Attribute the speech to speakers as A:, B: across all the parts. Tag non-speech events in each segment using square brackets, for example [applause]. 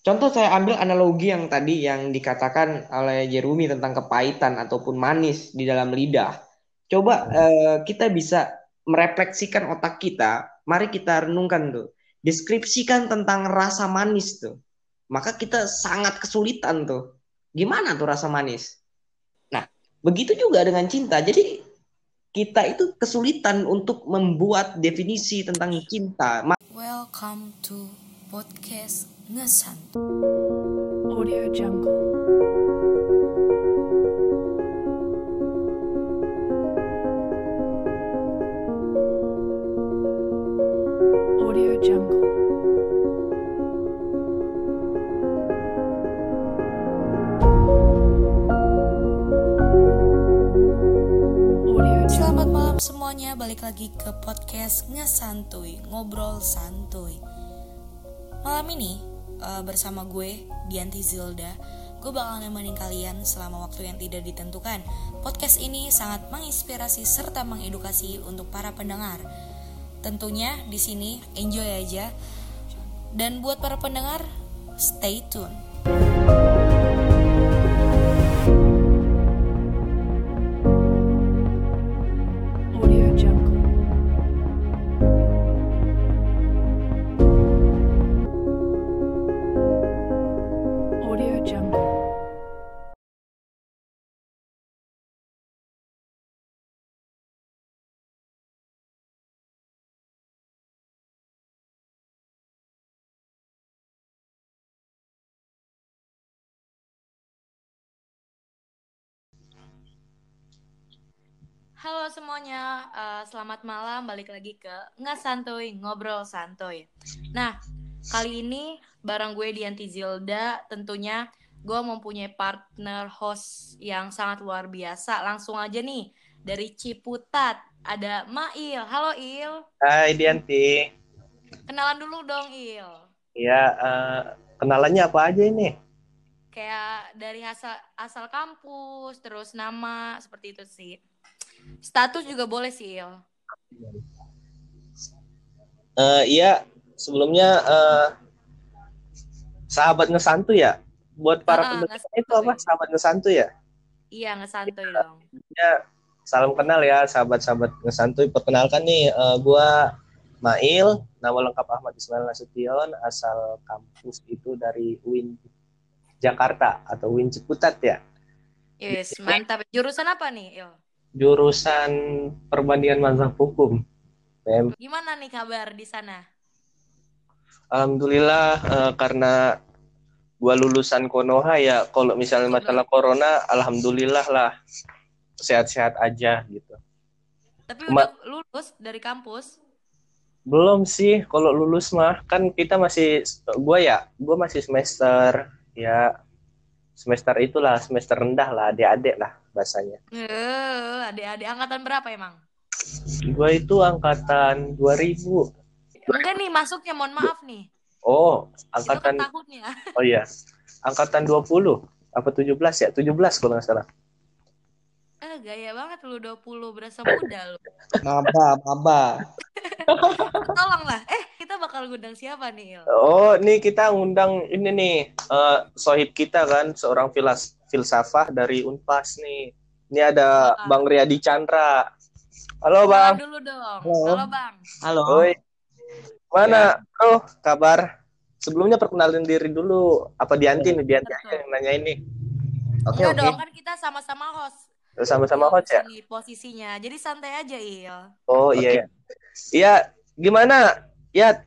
A: Contoh saya ambil analogi yang tadi yang dikatakan oleh Jerumi tentang kepahitan ataupun manis di dalam lidah. Coba eh, kita bisa merefleksikan otak kita. Mari kita renungkan tuh. Deskripsikan tentang rasa manis tuh. Maka kita sangat kesulitan tuh. Gimana tuh rasa manis? Nah, begitu juga dengan cinta. Jadi kita itu kesulitan untuk membuat definisi tentang cinta.
B: Welcome to podcast Ngesan.
C: Audio Jungle. Audio Jungle. Audio
B: Selamat malam semuanya, balik lagi ke podcast Ngesantuy, ngobrol santuy. Malam ini eh, bersama gue Dianti Zilda, gue bakal nemenin kalian selama waktu yang tidak ditentukan. Podcast ini sangat menginspirasi serta mengedukasi untuk para pendengar. Tentunya di sini enjoy aja. Dan buat para pendengar, stay tune. Halo semuanya, eh, selamat malam. Balik lagi ke Ngesantuy, ngobrol santuy. Nah, kali ini bareng gue Dianti Zilda, tentunya gue mempunyai partner host yang sangat luar biasa. Langsung aja nih, dari Ciputat, ada Mail. Halo Il,
D: Hai Dianti.
B: kenalan dulu dong Il.
D: Ya, eh, kenalannya apa aja ini?
B: Kayak dari asal, asal kampus, terus nama, seperti itu sih. Status juga boleh sih Il.
D: Eh, iya, sebelumnya eh, sahabat ngesantu ya. Buat para
B: Ah,
D: pendengar itu apa? Sahabat ngesantu ya.
B: Iya, ngesantuy dong.
D: Ya, salam kenal ya sahabat-sahabat ngesantuy. Perkenalkan nih, eh, gua Mail, nama lengkap Ahmad Ismail Nasution, asal kampus itu dari UIN Jakarta atau UIN Ciputat ya.
B: Yes, mantap. Jurusan apa nih, Il?
D: Jurusan perbandingan mazhab hukum. PM.
B: Gimana nih kabar di sana?
D: Alhamdulillah eh, karena gua lulusan Konoha ya kalau misalnya masalah corona alhamdulillah lah sehat-sehat aja gitu.
B: Tapi
D: Ma-
B: udah lulus dari kampus?
D: Belum sih kalau lulus mah kan kita masih gua ya gua masih semester ya semester itulah semester rendah lah adik-adik lah bahasanya.
B: Eh, adik-adik angkatan berapa emang?
D: Gua itu angkatan 2000.
B: Enggak nih masuknya, mohon maaf nih.
D: Oh,
B: Itu kan
D: angkatan
B: tahunnya. [laughs]
D: oh iya. Angkatan 20 apa 17 ya? 17 kalau nggak salah.
B: Eh, gaya banget lu 20, berasa muda lu.
A: Maba, maba. [laughs]
B: Tolong lah. Eh, kita bakal ngundang siapa nih, Il?
D: Oh, nih kita ngundang ini nih, eh sohib kita kan, seorang filas filsafah dari Unpas nih. Ini ada
B: Halo,
D: Bang Riyadi Chandra. Halo Bang.
B: dulu dong.
A: Halo.
B: Halo, Bang.
A: Halo.
D: Oi. Mana? Bro, kabar? Sebelumnya perkenalin diri dulu. Apa Dianti nih? Dianti aja yang nanya ini.
A: Oke,
B: Enggak
A: oke.
B: dong, kan kita sama-sama host.
D: Sama-sama host ya?
B: posisinya. Jadi santai aja, Il.
D: Oh iya ya. Iya, gimana? Ya,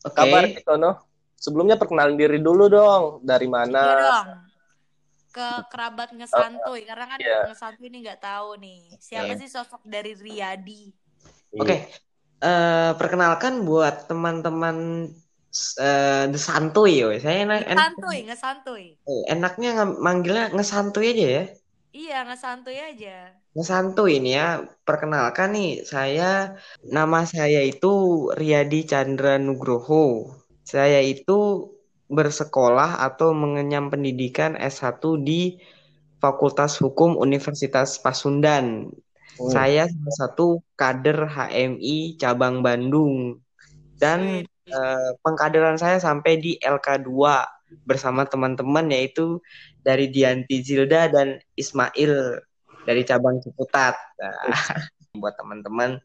A: Oke.
D: kabar di sono? Sebelumnya perkenalin diri dulu dong. Dari mana?
B: Iya dong. Ke kerabat ngesantuy karena kan
D: Iya.
B: ngesantuy ini nggak tahu nih siapa
A: Oke.
B: sih sosok dari Riyadi.
A: Oke. Eh, perkenalkan buat teman-teman eh The Santuy yo. Saya enak, enak-
B: Ngesantuy, ngesantuy.
A: eh, enaknya nge- manggilnya ngesantuy aja ya.
B: Iya, ngesantuy aja.
A: Ngesantuy ini ya. Perkenalkan nih, saya nama saya itu Riyadi Chandra Nugroho. Saya itu bersekolah atau mengenyam pendidikan S1 di Fakultas Hukum Universitas Pasundan.
D: Hmm.
A: Saya salah satu kader HMI cabang Bandung. Dan eh, pengkaderan saya sampai di LK2 bersama teman-teman yaitu dari Dianti Zilda dan Ismail dari cabang Ciputat. Nah, [laughs] buat teman-teman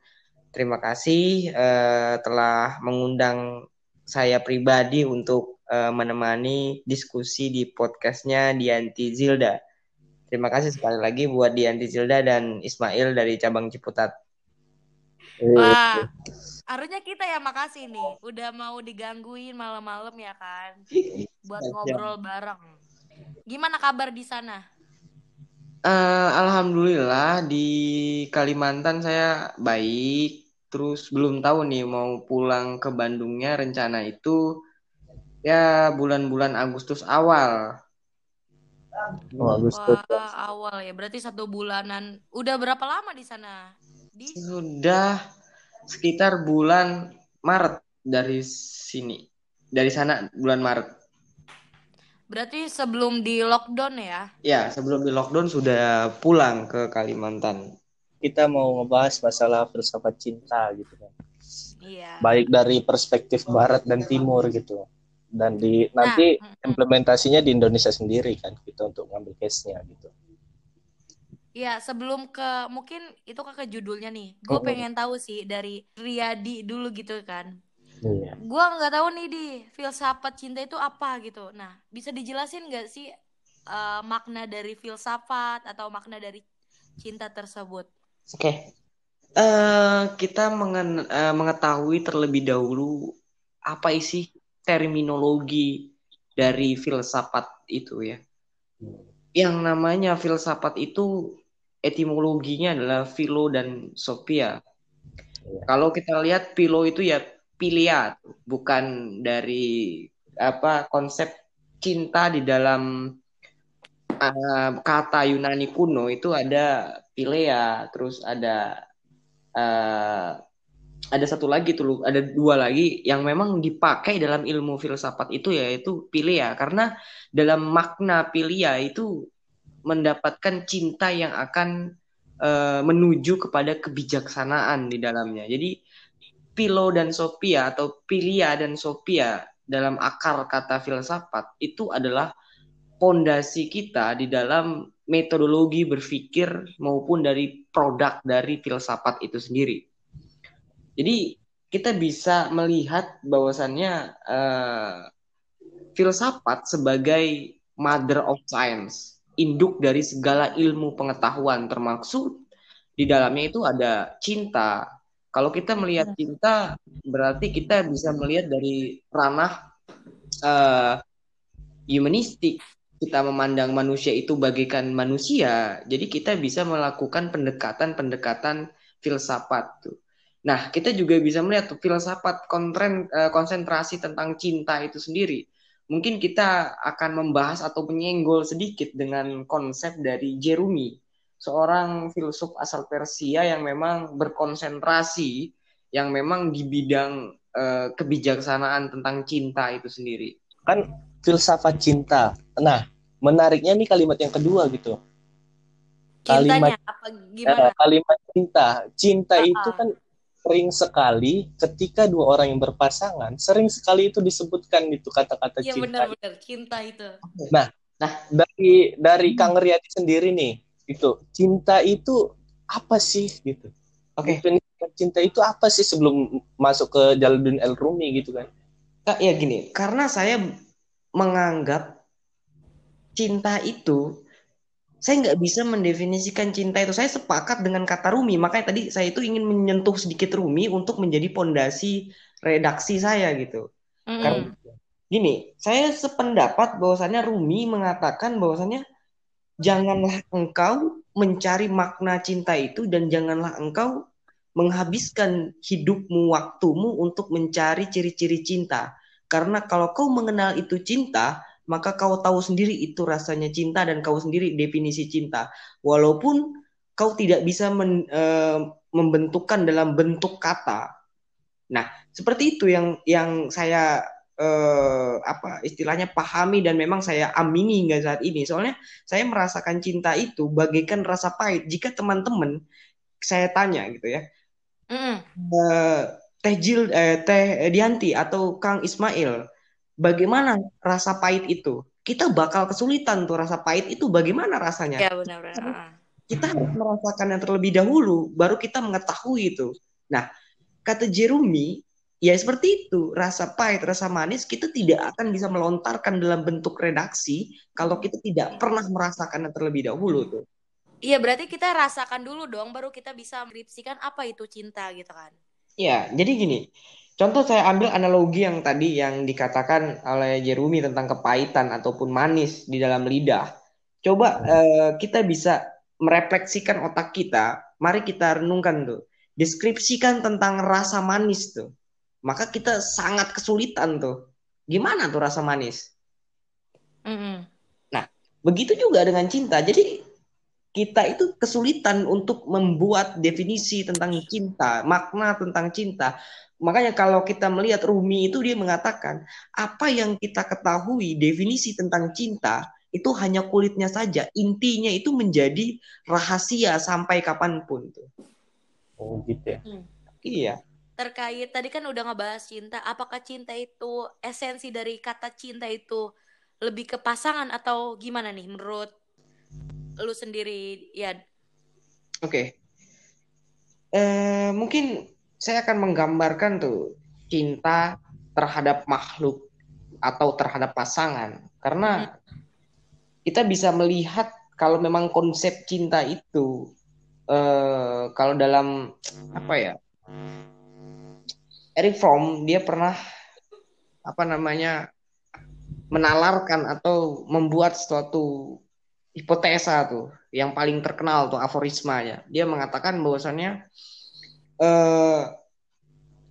A: terima kasih eh, telah mengundang saya pribadi untuk eh, menemani diskusi di podcastnya Dianti Zilda. Terima kasih sekali lagi buat Dianti Zilda dan Ismail dari cabang Ciputat.
B: Wah, harusnya kita ya makasih nih, udah mau digangguin malam-malam ya kan, [laughs] buat ngobrol bareng. Gimana kabar di sana?
A: Eh, Alhamdulillah di Kalimantan saya baik. Terus belum tahu nih mau pulang ke Bandungnya rencana itu ya bulan-bulan Agustus awal.
D: Oh, Agustus.
B: Wah, awal ya, berarti satu bulanan. Udah berapa lama di sana? Di
A: Sudah sekitar bulan Maret dari sini. Dari sana bulan Maret.
B: Berarti sebelum di lockdown ya?
A: Ya, sebelum di lockdown sudah pulang ke Kalimantan.
D: Kita mau ngebahas masalah filsafat cinta gitu kan.
B: Iya.
D: Baik dari perspektif barat dan timur gitu. Dan di nanti
B: mm, mm.
D: implementasinya di Indonesia sendiri kan kita untuk ngambil case-nya gitu.
B: Iya, sebelum ke mungkin itu ke judulnya nih. Gue
D: Mm-mm.
B: pengen tahu sih dari Riyadi dulu gitu kan.
D: Iya.
B: Gue nggak tahu nih di filsafat cinta itu apa gitu. Nah, bisa dijelasin nggak sih eh, makna dari filsafat atau makna dari cinta tersebut?
A: Oke. Eh, kita mengen- eh, mengetahui terlebih dahulu apa isi terminologi dari filsafat itu ya. Yang namanya filsafat itu etimologinya adalah philo dan sophia.
D: Iya.
A: Kalau kita lihat philo itu ya philia, bukan dari apa konsep cinta di dalam uh, kata Yunani kuno itu ada philea, terus ada uh, ada satu lagi tuh, ada dua lagi yang memang dipakai dalam ilmu filsafat itu yaitu philia karena dalam makna philia itu mendapatkan cinta yang akan uh, menuju kepada kebijaksanaan di dalamnya. Jadi Philo dan Sophia atau Philia dan Sophia dalam akar kata filsafat itu adalah pondasi kita di dalam metodologi berpikir maupun dari produk dari filsafat itu sendiri. Jadi kita bisa melihat bahwasannya uh, filsafat sebagai mother of science, induk dari segala ilmu pengetahuan termasuk di dalamnya itu ada cinta. Kalau kita melihat cinta berarti kita bisa melihat dari ranah uh, humanistik. Kita memandang manusia itu bagaikan manusia, jadi kita bisa melakukan pendekatan-pendekatan filsafat tuh. Nah, kita juga bisa melihat tuh filsafat kontren, uh, konsentrasi tentang cinta itu sendiri. Mungkin kita akan membahas atau menyenggol sedikit dengan konsep dari Jerumi, seorang filsuf asal Persia yang memang berkonsentrasi, yang memang di bidang uh, kebijaksanaan tentang cinta itu sendiri.
D: Kan filsafat cinta. Nah, menariknya nih kalimat yang kedua gitu.
B: Cintanya
D: Kalimat
B: apa gimana?
D: eh, kalimat cinta. Cinta
B: Ah,
D: itu kan sering sekali ketika dua orang yang berpasangan, sering sekali itu disebutkan itu kata-kata
B: Iya
D: cinta.
B: benar-benar cinta itu.
D: Dari dari Kang Riyadi sendiri nih, itu cinta itu apa sih gitu?
A: Oke.
D: Definisi cinta itu apa sih sebelum masuk ke Jalaluddin El Rumi gitu kan?
A: Kak, ya gini, karena saya menganggap cinta itu, saya nggak bisa mendefinisikan cinta itu. Saya sepakat dengan kata Rumi, makanya tadi saya itu ingin menyentuh sedikit Rumi untuk menjadi pondasi redaksi saya gitu.
B: Mm-mm.
A: Karena gini, saya sependapat bahwasannya Rumi mengatakan bahwasannya janganlah engkau mencari makna cinta itu dan janganlah engkau menghabiskan hidupmu, waktumu untuk mencari ciri-ciri cinta. Karena kalau kau mengenal itu cinta, maka kau tahu sendiri itu rasanya cinta dan kau sendiri definisi cinta. Walaupun kau tidak bisa men- eh, membentukkan dalam bentuk kata. Nah, seperti itu yang yang saya eh, apa istilahnya pahami dan memang saya amini hingga saat ini. Soalnya saya merasakan cinta itu bagaikan rasa pahit. Jika teman-teman saya tanya gitu ya,
B: Mm-mm.
A: eh, Teh Jil, eh, Teh Dianti atau Kang Ismail, bagaimana rasa pahit itu? Kita bakal kesulitan tuh rasa pahit itu bagaimana rasanya?
B: Ya benar-benar. Ah.
A: Kita harus merasakan yang terlebih dahulu, baru kita mengetahui itu. Nah, kata Jerumi, ya seperti itu. Rasa pahit, rasa manis, kita tidak akan bisa melontarkan dalam bentuk redaksi kalau kita tidak pernah merasakan yang terlebih dahulu tuh.
B: Iya berarti kita rasakan dulu dong, baru kita bisa mendeskripsikan apa itu cinta gitu kan?
A: Ya, jadi gini. Contoh saya ambil analogi yang tadi yang dikatakan oleh Jerumi tentang kepahitan ataupun manis di dalam lidah. Coba eh, kita bisa merefleksikan otak kita. Mari kita renungkan tuh. Deskripsikan tentang rasa manis tuh. Maka kita sangat kesulitan tuh. Gimana tuh rasa manis?
B: Mm-mm.
A: Nah, begitu juga dengan cinta. Jadi kita itu kesulitan untuk membuat definisi tentang cinta, makna tentang cinta. Makanya kalau kita melihat Rumi itu dia mengatakan apa yang kita ketahui definisi tentang cinta itu hanya kulitnya saja. Intinya itu menjadi rahasia sampai kapan pun tuh.
D: Oh gitu ya.
A: Iya.
B: Terkait tadi kan udah ngebahas cinta, apakah cinta itu esensi dari kata cinta itu lebih ke pasangan atau gimana nih menurut lu sendiri ya?
A: Oke. Eh, mungkin saya akan menggambarkan tuh cinta terhadap makhluk atau terhadap pasangan karena kita bisa melihat kalau memang konsep cinta itu eh, kalau dalam apa ya Eric Fromm dia pernah apa namanya menalarkan atau membuat suatu hipotesa tuh yang paling terkenal tuh aforismanya. Dia mengatakan bahwasannya eh,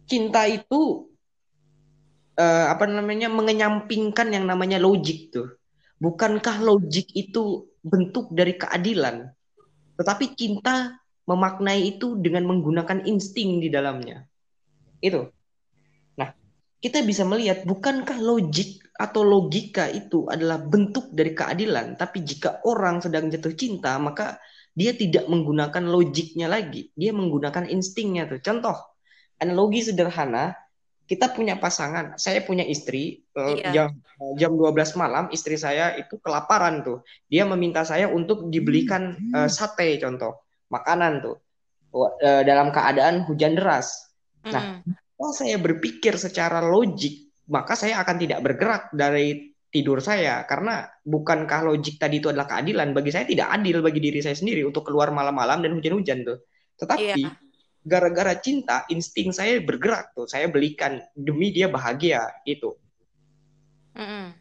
A: cinta itu eh, apa namanya mengenyampingkan yang namanya logik tuh. Bukankah logik itu bentuk dari keadilan? Tetapi cinta memaknai itu dengan menggunakan insting di dalamnya. Itu. Nah, kita bisa melihat bukankah logik atau logika itu adalah bentuk dari keadilan, tapi jika orang sedang jatuh cinta, maka dia tidak menggunakan logiknya lagi, dia menggunakan instingnya tuh. Contoh, analogi sederhana, kita punya pasangan, saya punya istri, eh,
B: Iya.
A: jam jam 12 malam istri saya itu kelaparan tuh. Dia meminta saya untuk dibelikan eh, sate contoh, makanan tuh. Eh, dalam keadaan hujan deras. Nah, kalau saya berpikir secara logik, maka saya akan tidak bergerak dari tidur saya karena bukankah logik tadi itu adalah keadilan bagi saya tidak adil bagi diri saya sendiri untuk keluar malam-malam dan hujan-hujan tuh. Tetapi
B: Iya.
A: gara-gara cinta, insting saya bergerak tuh. Saya belikan demi dia bahagia itu.
B: Mm-mm.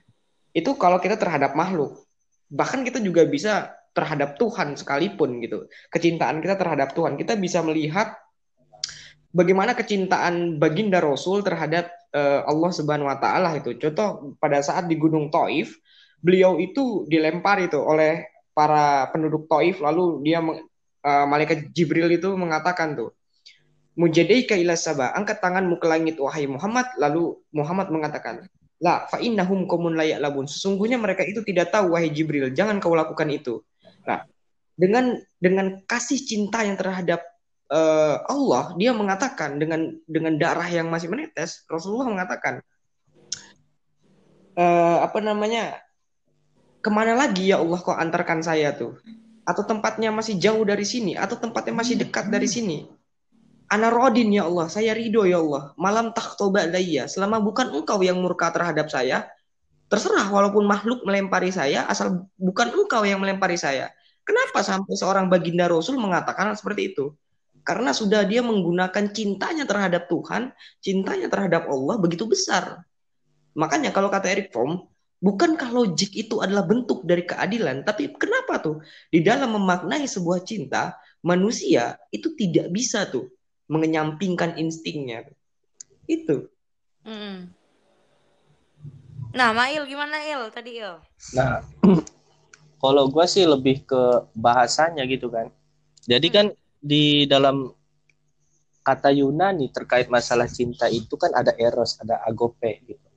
A: Itu kalau kita terhadap makhluk. Bahkan kita juga bisa terhadap Tuhan sekalipun gitu. Kecintaan kita terhadap Tuhan. Kita bisa melihat bagaimana kecintaan baginda Rasul terhadap eh, Allah Subhanahu wa taala itu. Contoh pada saat di Gunung Taif, beliau itu dilempar itu oleh para penduduk Taif lalu dia eh, malaikat Jibril itu mengatakan tuh Mujadaika ila saba, angkat tanganmu ke langit wahai Muhammad. Lalu Muhammad mengatakan, La fa innahum qaumun la ya'lamun. Sesungguhnya mereka itu tidak tahu wahai Jibril, jangan kau lakukan itu. Nah, dengan dengan kasih cinta yang terhadap eh, Allah, dia mengatakan dengan dengan darah yang masih menetes, Rasulullah mengatakan eh, apa namanya? Ke mana lagi ya Allah kau antarkan saya tuh? Atau tempatnya masih jauh dari sini? Atau tempatnya masih dekat dari sini? Ana rodin ya Allah, saya ridho ya Allah. Malam takhtoba layya, selama bukan engkau yang murka terhadap saya, terserah walaupun makhluk melempari saya, asal bukan engkau yang melempari saya. Kenapa sampai seorang baginda Rasul mengatakan seperti itu? Karena sudah dia menggunakan cintanya terhadap Tuhan, cintanya terhadap Allah begitu besar. Makanya kalau kata Eric Fromm, bukankah logik itu adalah bentuk dari keadilan? Tapi kenapa tuh? Di dalam memaknai sebuah cinta, manusia itu tidak bisa tuh mengenyampingkan instingnya. Itu.
B: Mm-mm. Nah, Mail gimana Il tadi Il?
D: Nah, [clears throat] kalau gue sih lebih ke bahasanya gitu kan. Jadi kan di dalam kata Yunani terkait masalah cinta itu kan ada eros, ada agope gitu.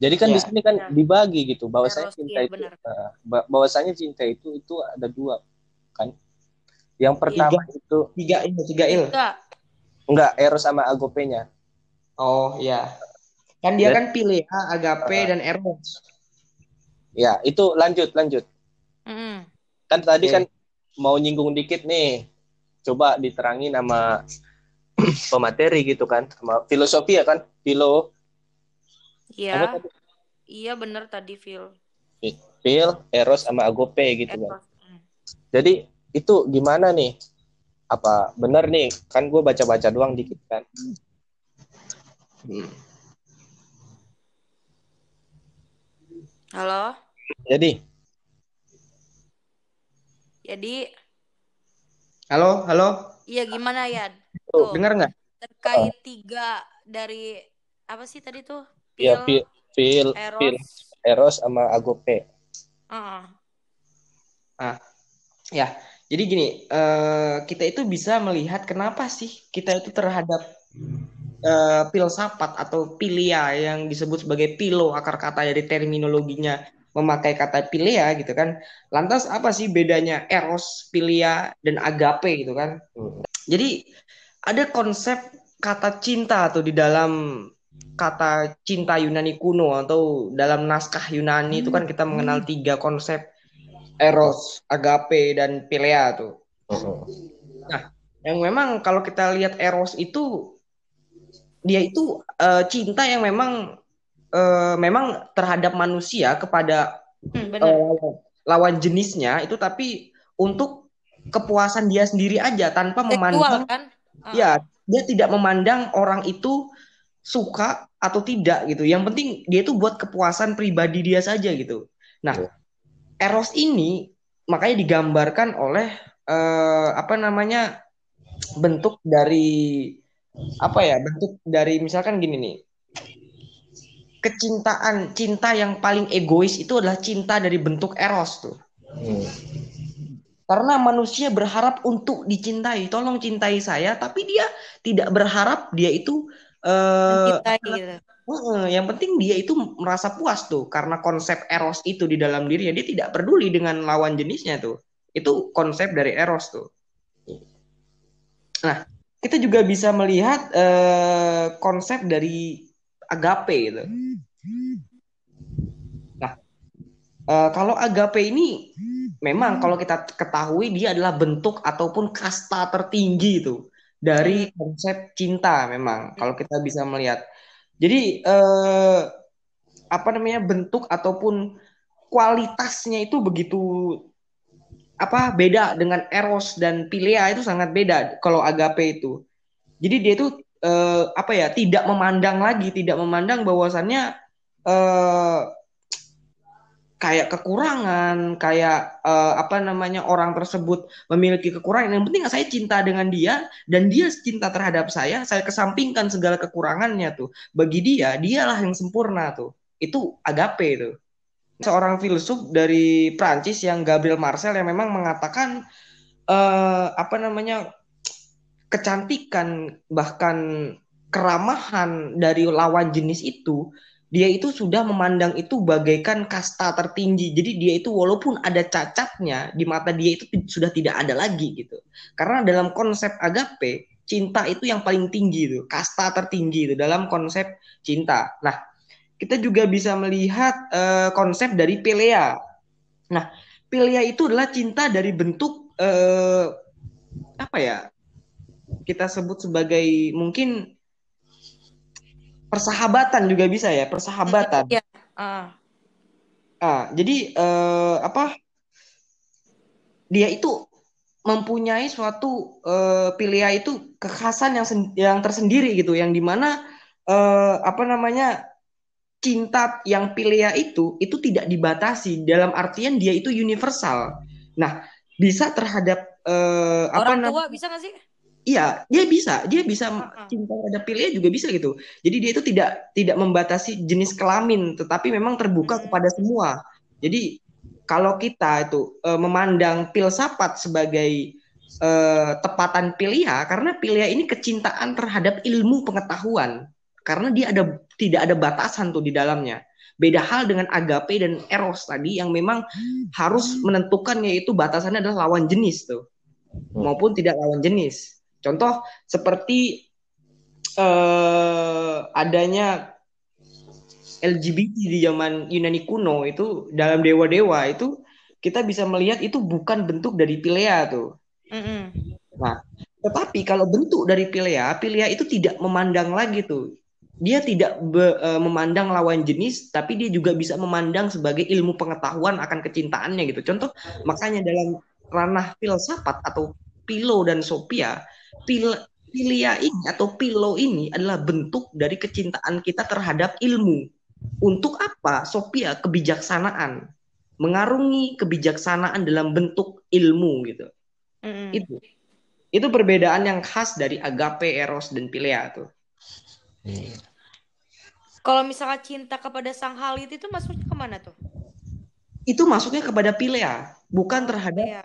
D: Jadi kan
A: Ya.
D: di sini kan
B: Ya.
D: dibagi gitu bahwasanya
B: Eros,
D: cinta
B: iya,
D: itu ba- bahwasanya cinta itu itu ada dua kan. Yang pertama itu
A: Tiga il, tiga il.
B: Enggak.
D: enggak eros sama agopenya.
A: Oh ya. Kan dia
D: Dan-
A: kan pilih agape
D: Ah.
A: dan eros.
D: Ya, itu lanjut lanjut.
B: Mm-mm.
D: Kan tadi
A: Oke.
D: kan mau nyinggung dikit nih. Coba diterangin sama [clears throat] pemateri gitu kan, sama filosofi ya kan, filo.
B: Iya, iya bener tadi Phil.
D: Fil, eros sama agope gitu kan.
B: Eros. Mm.
D: Jadi itu gimana nih? Apa bener nih? Kan gue baca-baca doang dikit kan.
A: Hmm.
B: Halo,
D: Jadi
B: jadi
A: Halo, halo.
B: iya gimana ya?
D: Tuh,
A: Dengar nggak?
B: terkait tiga dari apa sih tadi tuh?
D: ya
B: Phil,
D: fil, fil, fil,
B: Eros.
D: eros sama agope.
B: Heeh.
A: Ya, jadi gini, eh, kita itu bisa melihat kenapa sih kita itu terhadap eh, filsafat atau pilia yang disebut sebagai pilo akar kata dari terminologinya memakai kata pilia gitu kan. Lantas apa sih bedanya eros, pilia dan agape gitu kan?
D: Hmm.
A: Jadi ada konsep kata cinta tuh di dalam kata cinta Yunani kuno atau dalam naskah Yunani itu kan kita mengenal tiga konsep eros, agape dan philia tuh. Yang memang kalau kita lihat eros itu dia itu eh, cinta yang memang eh, memang terhadap manusia kepada
B: Hmm, bener.
A: eh, lawan jenisnya itu tapi untuk kepuasan dia sendiri aja tanpa
B: Seksual
A: memandang
B: kan? Heeh.
A: ya dia tidak memandang orang itu suka atau tidak gitu. Yang penting dia itu buat kepuasan pribadi dia saja gitu. Nah,
D: Iya.
A: eros ini makanya digambarkan oleh eh, apa namanya bentuk dari apa ya bentuk dari misalkan gini nih kecintaan cinta yang paling egois itu adalah cinta dari bentuk eros tuh.
D: Hmm.
A: karena manusia berharap untuk dicintai. Tolong cintai saya tapi dia tidak berharap dia itu
B: Mencintai gitu.
A: Heeh, yang penting dia itu merasa puas tuh. Karena konsep eros itu di dalam dirinya dia tidak peduli dengan lawan jenisnya tuh. Itu konsep dari eros tuh. Nah kita juga bisa melihat eh, konsep dari agape gitu. nah eh, kalau agape ini memang kalau kita ketahui dia adalah bentuk ataupun kasta tertinggi itu dari konsep cinta memang kalau kita bisa melihat jadi eh, apa namanya bentuk ataupun kualitasnya itu begitu apa beda dengan eros dan philia itu sangat beda kalau agape itu. Jadi dia itu eh, apa ya tidak memandang lagi, tidak memandang bahwasannya eh, kayak kekurangan, kayak eh, apa namanya orang tersebut memiliki kekurangan. Yang penting saya cinta dengan dia dan dia cinta terhadap saya, saya kesampingkan segala kekurangannya tuh. Bagi dia, dialah yang sempurna tuh. Itu agape tuh. Seorang filsuf dari Prancis yang Gabriel Marcel yang memang mengatakan eh, apa namanya kecantikan bahkan keramahan dari lawan jenis itu dia itu sudah memandang itu bagaikan kasta tertinggi. Jadi dia itu walaupun ada cacatnya di mata dia itu sudah tidak ada lagi gitu. Karena dalam konsep agape, cinta itu yang paling tinggi itu, kasta tertinggi itu dalam konsep cinta. Nah, kita juga bisa melihat eh, konsep dari philia. Nah, philia itu adalah cinta dari bentuk eh, apa ya? Kita sebut sebagai mungkin persahabatan juga bisa ya, persahabatan.
B: Ah.
A: Ah, jadi eh, apa? Dia itu mempunyai suatu eh, pilia itu kekhasan yang yang tersendiri gitu, yang di mana eh, apa namanya cinta yang pilia itu itu tidak dibatasi dalam artian dia itu universal. Nah, bisa terhadap apa
B: Orang
A: namanya?
B: tua bisa gak sih?
A: Iya, dia bisa, dia bisa cinta terhadap pilia juga bisa gitu. Jadi dia itu tidak tidak membatasi jenis kelamin, tetapi memang terbuka
B: Hmm.
A: kepada semua. Jadi kalau kita itu eh, memandang filsafat sebagai eh, tepatan pilia, karena pilia ini kecintaan terhadap ilmu pengetahuan, karena dia ada tidak ada batasan tuh di dalamnya. Beda hal dengan agape dan eros tadi yang memang harus menentukan yaitu batasannya adalah lawan jenis tuh, maupun tidak lawan jenis. Contoh seperti eh adanya LGBT di zaman Yunani kuno itu dalam dewa-dewa itu kita bisa melihat itu bukan bentuk dari Pilea tuh.
B: Mm-mm.
A: Nah, tetapi kalau bentuk dari Pilea, Pilea itu tidak memandang lagi tuh. Dia tidak be- eh, memandang lawan jenis, tapi dia juga bisa memandang sebagai ilmu pengetahuan akan kecintaannya gitu. Contoh, makanya dalam ranah filsafat atau Pilo dan Sophia, pil Pilia ini atau Pilo ini adalah bentuk dari kecintaan kita terhadap ilmu. Untuk apa? Sophia kebijaksanaan, mengarungi kebijaksanaan dalam bentuk ilmu gitu.
B: Mm-mm.
A: Itu. Itu perbedaan yang khas dari agape, eros dan philia tuh.
B: Kalau misalnya cinta kepada sang halit itu masuknya ke mana tuh?
A: Itu masuknya kepada philia, bukan terhadap
B: Iya.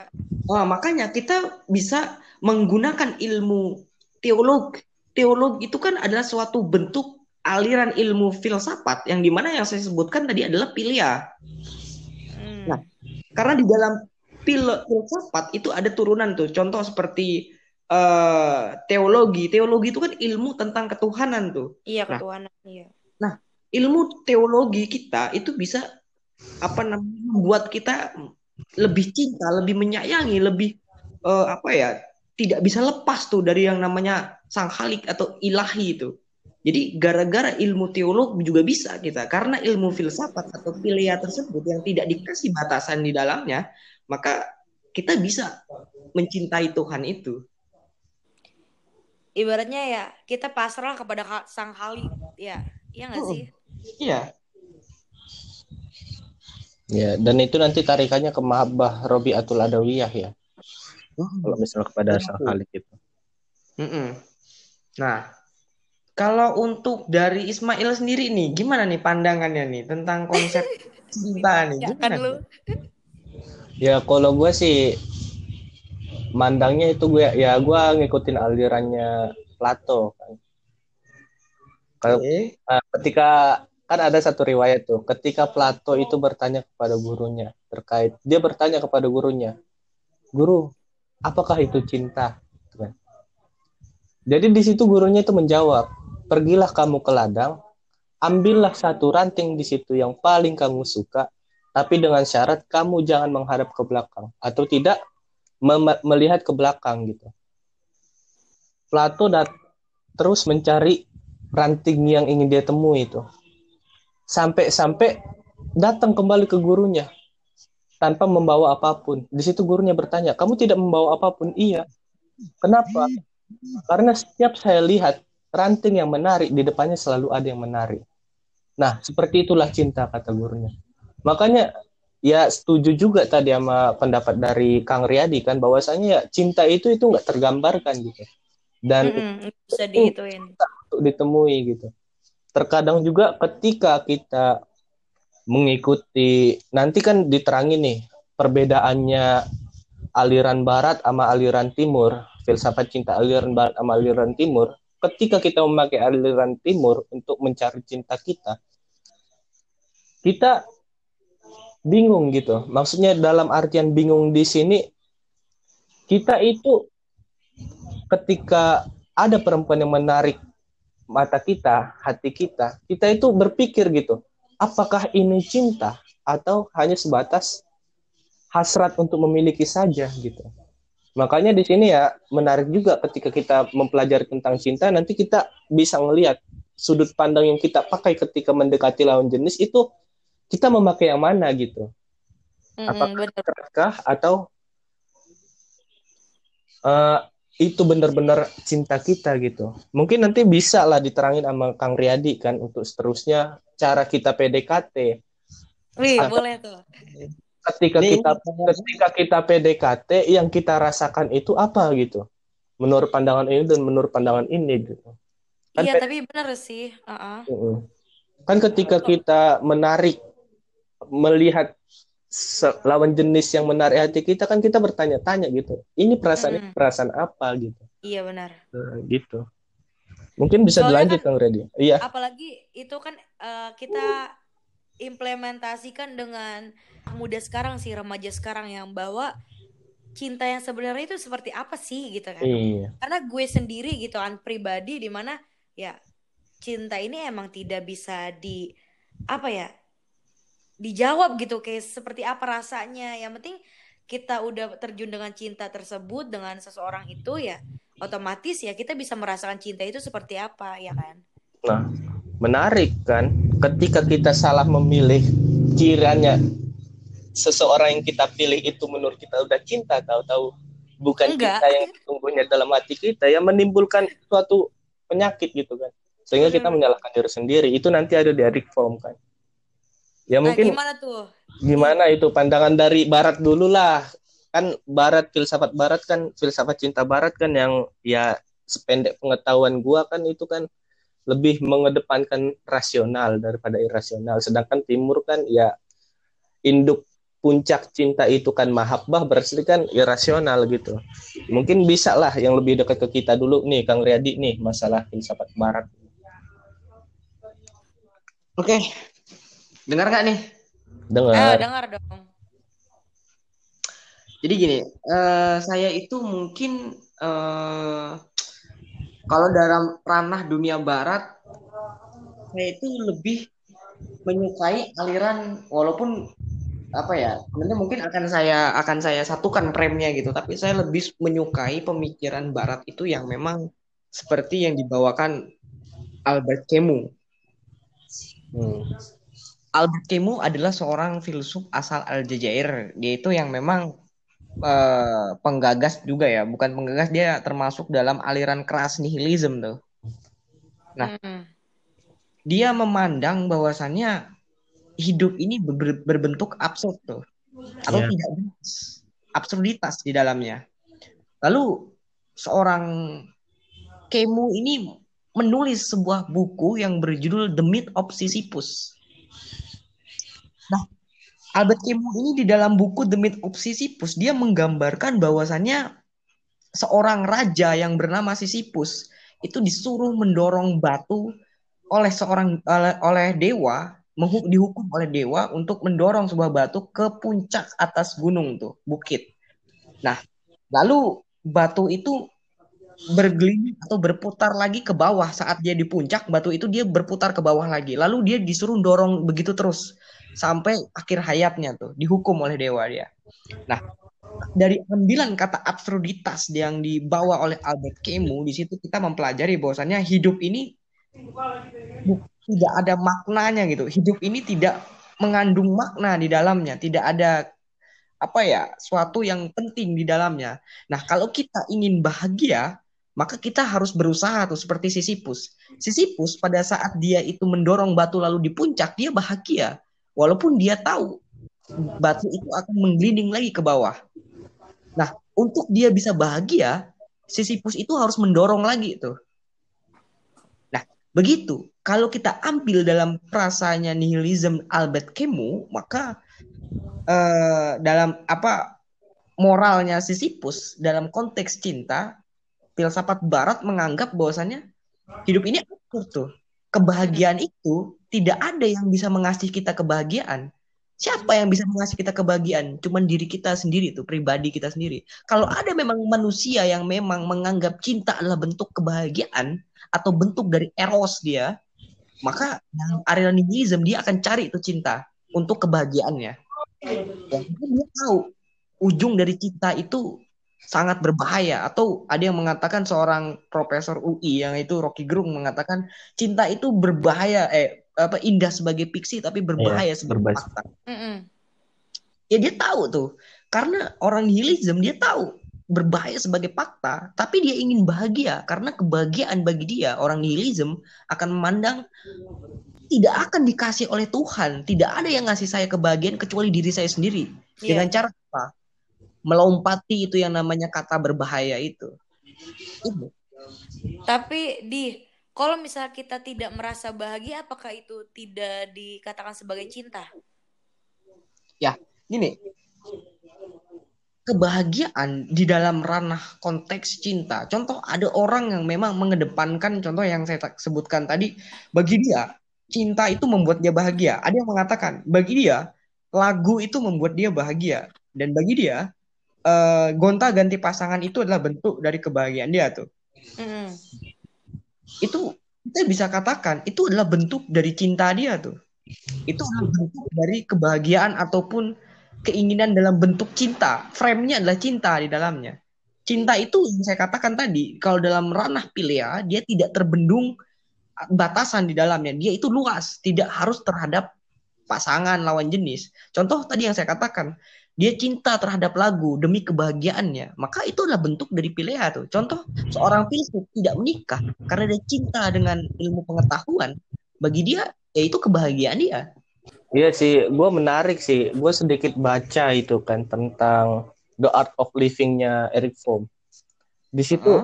A: Nah, makanya kita bisa menggunakan ilmu teolog. Teolog itu kan adalah suatu bentuk aliran ilmu filsafat yang di mana yang saya sebutkan tadi adalah philia.
B: Hmm.
A: Nah, Karena di dalam pil- filsafat itu ada turunan tuh. Contoh seperti eh, teologi. Teologi itu kan ilmu tentang ketuhanan tuh.
B: Iya
A: Nah.
B: ketuhanan. Iya.
A: Ilmu teologi kita itu bisa apa namanya membuat kita lebih cinta, lebih menyayangi, lebih eh, apa ya? Tidak bisa lepas tuh dari yang namanya sang halik atau ilahi itu. Jadi gara-gara ilmu teolog juga bisa kita karena ilmu filsafat atau philia tersebut yang tidak dikasih batasan di dalamnya, maka kita bisa mencintai Tuhan itu.
B: Ibaratnya ya kita pasrah kepada sang halit. Ya. Iya nggak sih?
A: Iya,
D: Ya, dan itu nanti tarikannya ke Mahabbah Robi Atul Adawiyah ya. Kalau misalnya kepada sang Khalik itu.
A: Mm-mm. Nah, kalau untuk dari Ismail sendiri nih, gimana nih pandangannya nih tentang konsep [laughs] cinta nih?
B: Ya
A: Gimana
B: kan lu. [laughs]
D: Ya kalau gue sih mandangnya itu gue ya gue ngikutin alirannya Plato kan. Kalau
A: Oke.
D: eh, ketika kan ada satu riwayat tuh, ketika Plato itu bertanya kepada gurunya terkait dia bertanya kepada gurunya, guru, apakah itu cinta? Gitu kan. Jadi di situ gurunya itu menjawab, pergilah kamu ke ladang, ambillah satu ranting di situ yang paling kamu suka, tapi dengan syarat kamu jangan menghadap ke belakang atau tidak melihat ke belakang gitu. Plato dat terus mencari ranting yang ingin dia temui itu. Sampai-sampai datang kembali ke gurunya tanpa membawa apa pun. Di situ gurunya bertanya, "Kamu tidak membawa apa pun?" "Iya." "Kenapa?" "Karena setiap saya lihat ranting yang menarik di depannya selalu ada yang menarik." Nah, seperti itulah cinta kata gurunya. Makanya ya setuju juga tadi sama pendapat dari Kang Riyadi kan bahwasanya ya cinta itu itu nggak tergambarkan gitu. Dan
B: Mm-mm. Bisa dihituin.
D: untuk ditemui gitu. Terkadang juga ketika kita mengikuti nanti kan diterangin nih perbedaannya aliran barat sama aliran timur, filsafat cinta aliran barat sama aliran timur. Ketika kita memakai aliran timur untuk mencari cinta kita, kita bingung gitu. Maksudnya dalam artian bingung di sini kita itu ketika ada perempuan yang menarik mata kita, hati kita, kita itu berpikir gitu, apakah ini cinta atau hanya sebatas hasrat untuk memiliki saja gitu. Makanya di sini ya menarik juga ketika kita mempelajari tentang cinta, nanti kita bisa melihat sudut pandang yang kita pakai ketika mendekati lawan jenis itu kita memakai yang mana gitu.
B: Mm-mm,
D: Apakah atau eh, itu benar-benar cinta kita gitu. Mungkin nanti bisa lah diterangin sama Kang Riyadi kan untuk seterusnya cara kita PDKT.
B: Wih, boleh tuh.
D: Ketika
A: Nih,
D: kita ketika kita PDKT yang kita rasakan itu apa gitu. Menurut pandangan ini dan menurut pandangan ini gitu. Kan
B: Iya, tapi bener sih. Uh-uh.
D: Mm-mm. Kan ketika kita menarik melihat lawan jenis yang menarik hati kita kan kita bertanya-tanya gitu. Ini perasaan
B: Mm-mm.
D: perasaan apa gitu.
B: Iya benar.
D: Nah, gitu. Mungkin bisa
B: Soalnya
D: dilanjut Kang Redi. Iya.
B: Apalagi itu kan eh, kita implementasikan dengan muda sekarang sih, remaja sekarang yang bawa cinta yang sebenarnya itu seperti apa sih gitu kan.
D: Iya.
B: Karena gue sendiri gitu kan pribadi di mana ya cinta ini emang tidak bisa di apa ya dijawab gitu kayak seperti apa rasanya. Yang penting kita udah terjun dengan cinta tersebut dengan seseorang itu ya otomatis ya kita bisa merasakan cinta itu seperti apa ya kan?
D: Nah, menarik kan? Ketika kita salah memilih kiranya seseorang yang kita pilih itu menurut kita udah cinta tahu-tahu. Bukan
B: Enggak.
D: kita yang sesungguhnya dalam hati kita yang menimbulkan suatu penyakit gitu kan. Sehingga kita
B: Hmm.
D: menyalahkan diri sendiri. Itu nanti ada di reform kan ya
B: nah
D: mungkin
B: gimana tuh?
D: gimana itu? Pandangan dari barat dulu lah. Kan barat filsafat barat kan filsafat cinta barat kan yang ya sependek pengetahuan gua kan itu kan lebih mengedepankan rasional daripada irasional. Sedangkan timur kan ya induk puncak cinta itu kan mahabbah berarti kan irasional gitu. Mungkin bisa lah yang lebih dekat ke kita dulu nih Kang Riyadi nih masalah filsafat barat.
A: Oke. Dengar nggak nih?
B: eh
D: dengar
B: dengar dong
A: Jadi gini, eh, saya itu mungkin eh, kalau dalam ranah dunia barat, saya itu lebih menyukai aliran walaupun apa ya, sebenarnya mungkin akan saya akan saya satukan premnya gitu, tapi saya lebih menyukai pemikiran barat itu yang memang seperti yang dibawakan Albert Camus.
D: Hmm.
A: Albert Camus adalah seorang filsuf asal Aljazair. Dia itu yang memang eh, penggagas juga ya, bukan penggagas dia termasuk dalam aliran keras nihilism tuh. Nah.
B: Hmm.
A: Dia memandang bahwasannya hidup ini ber- berbentuk absurd tuh, atau
D: Ya.
A: tidak jelas, absurditas di dalamnya. Lalu seorang Camus ini menulis sebuah buku yang berjudul The Myth of Sisyphus. Albert Camus ini di dalam buku The Myth of Sisyphus dia menggambarkan bahwasannya seorang raja yang bernama Sisyphus itu disuruh mendorong batu oleh seorang oleh, oleh dewa dihukum oleh dewa untuk mendorong sebuah batu ke puncak atas gunung tuh bukit. Nah, lalu batu itu bergelinding atau berputar lagi ke bawah. Saat dia di puncak batu itu dia berputar ke bawah lagi. Lalu dia disuruh dorong begitu terus sampai akhir hayatnya tuh dihukum oleh dewa dia. Nah dari ambilan kata absurditas yang dibawa oleh Albert Camus di situ kita mempelajari bahwasannya hidup ini tidak ada maknanya gitu. Hidup ini tidak mengandung makna di dalamnya. Tidak ada apa ya suatu yang penting di dalamnya. Nah kalau kita ingin bahagia maka kita harus berusaha tuh seperti Sisyphus. Sisyphus pada saat dia itu mendorong batu lalu di puncak dia bahagia walaupun dia tahu batu itu akan menggelinding lagi ke bawah. Nah, untuk dia bisa bahagia, Sisyphus itu harus mendorong lagi tuh. Nah, begitu. Kalau kita ambil dalam frasanya nihilism Albert Camus, maka eh, dalam apa moralnya Sisyphus dalam konteks cinta filsafat barat menganggap bahwasannya hidup ini absurd tuh. Kebahagiaan itu tidak ada yang bisa mengasih kita kebahagiaan. Siapa yang bisa mengasih kita kebahagiaan? Cuman diri kita sendiri tuh, pribadi kita sendiri. Kalau ada memang manusia yang memang menganggap cinta adalah bentuk kebahagiaan atau bentuk dari eros dia, maka dalam area nihilism dia akan cari itu cinta untuk kebahagiaannya. Ya, dia tahu ujung dari cinta itu sangat berbahaya atau ada yang mengatakan seorang profesor UI yang itu Rocky Gerung mengatakan cinta itu berbahaya eh apa indah sebagai fiksi tapi berbahaya sebagai
D: berbahaya.
A: fakta.
B: Mm-mm.
A: Ya dia tahu tuh. Karena orang nihilism dia tahu berbahaya sebagai fakta, tapi dia ingin bahagia karena kebahagiaan bagi dia orang nihilism akan memandang tidak akan dikasih oleh Tuhan, tidak ada yang ngasih saya kebahagiaan kecuali diri saya sendiri.
B: Iya.
A: Dengan cara apa? Melompati itu yang namanya kata berbahaya itu. Itu.
B: Tapi di kalau misal kita tidak merasa bahagia, apakah itu tidak dikatakan sebagai cinta?
A: Gini, kebahagiaan di dalam ranah konteks cinta. Contoh ada orang yang memang mengedepankan contoh yang saya sebutkan tadi, bagi dia cinta itu membuat dia bahagia. Ada yang mengatakan bagi dia lagu itu membuat dia bahagia dan bagi dia eh, gonta-ganti pasangan itu adalah bentuk dari kebahagiaan dia tuh.
B: Mm-mm.
A: Itu kita bisa katakan itu adalah bentuk dari cinta dia tuh. Itu adalah bentuk dari kebahagiaan ataupun keinginan dalam bentuk cinta. Frame-nya adalah cinta di dalamnya. Cinta itu yang saya katakan tadi, kalau dalam ranah pilia, dia tidak terbendung batasan di dalamnya. Dia itu luas, tidak harus terhadap pasangan lawan jenis. Contoh tadi yang saya katakan, dia cinta terhadap lagu demi kebahagiaannya, maka itu adalah bentuk dari pilea tuh. Contoh seorang filsuf tidak menikah karena dia cinta dengan ilmu pengetahuan, bagi dia ya itu kebahagiaan dia.
D: Iya sih, gue menarik sih. Gue sedikit baca itu kan tentang The Art of Living-nya Eric Fromm. Di situ
A: Hah?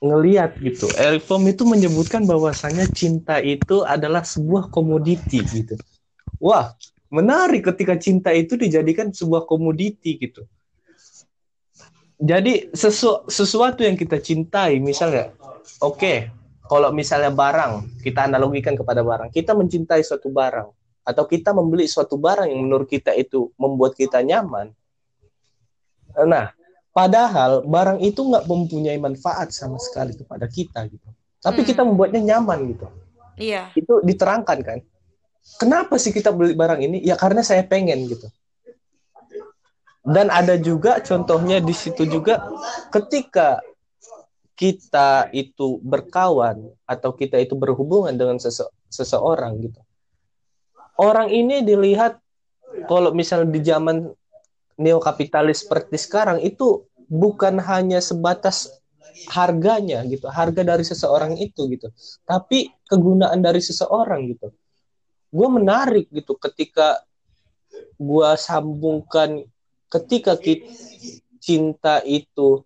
D: ngeliat gitu. Eric Fromm itu menyebutkan bahwasanya cinta itu adalah sebuah komoditi gitu. Wah, menarik ketika cinta itu dijadikan sebuah komoditi gitu. Jadi sesu sesuatu yang kita cintai, misalnya, oke, kalau misalnya barang, kita analogikan kepada barang, kita mencintai suatu barang, atau kita membeli suatu barang yang menurut kita itu membuat kita nyaman. Nah, padahal barang itu nggak mempunyai manfaat sama sekali kepada kita gitu. Tapi
B: Hmm.
D: kita membuatnya nyaman gitu.
B: Iya.
D: Itu diterangkan kan. Kenapa sih kita beli barang ini? Ya karena saya pengen gitu. Dan ada juga contohnya di situ juga ketika kita itu berkawan atau kita itu berhubungan dengan sese seseorang gitu. Orang ini dilihat kalau misalnya di zaman neokapitalis seperti sekarang itu bukan hanya sebatas harganya gitu, harga dari seseorang itu gitu, tapi kegunaan dari seseorang gitu. Gue menarik gitu ketika gue sambungkan ketika kita, cinta itu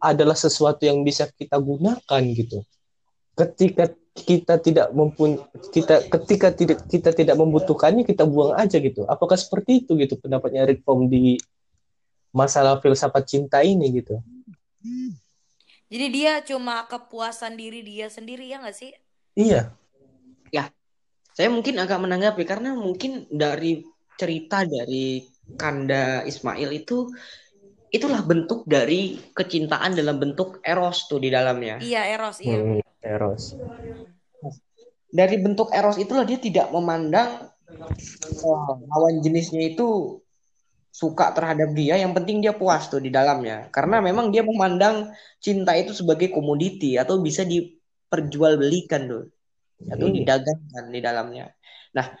D: adalah sesuatu yang bisa kita gunakan gitu. Ketika kita tidak mempunyai kita ketika tidak kita tidak membutuhkannya kita buang aja gitu. Apakah seperti itu gitu pendapatnya Eric Fromm di masalah filsafat cinta ini gitu?
B: Jadi dia cuma kepuasan diri dia sendiri ya nggak sih?
D: Iya.
A: Saya mungkin agak menanggapi karena mungkin dari cerita dari Kanda Ismail itu itulah bentuk dari kecintaan dalam bentuk eros tuh di dalamnya.
B: Iya Eros iya.
D: Hmm, Eros.
A: Dari bentuk eros itulah dia tidak memandang eh, lawan jenisnya itu suka terhadap dia, yang penting dia puas tuh di dalamnya. Karena memang dia memandang cinta itu sebagai komoditi atau bisa diperjualbelikan tuh atau didagangkan di dalamnya. Nah,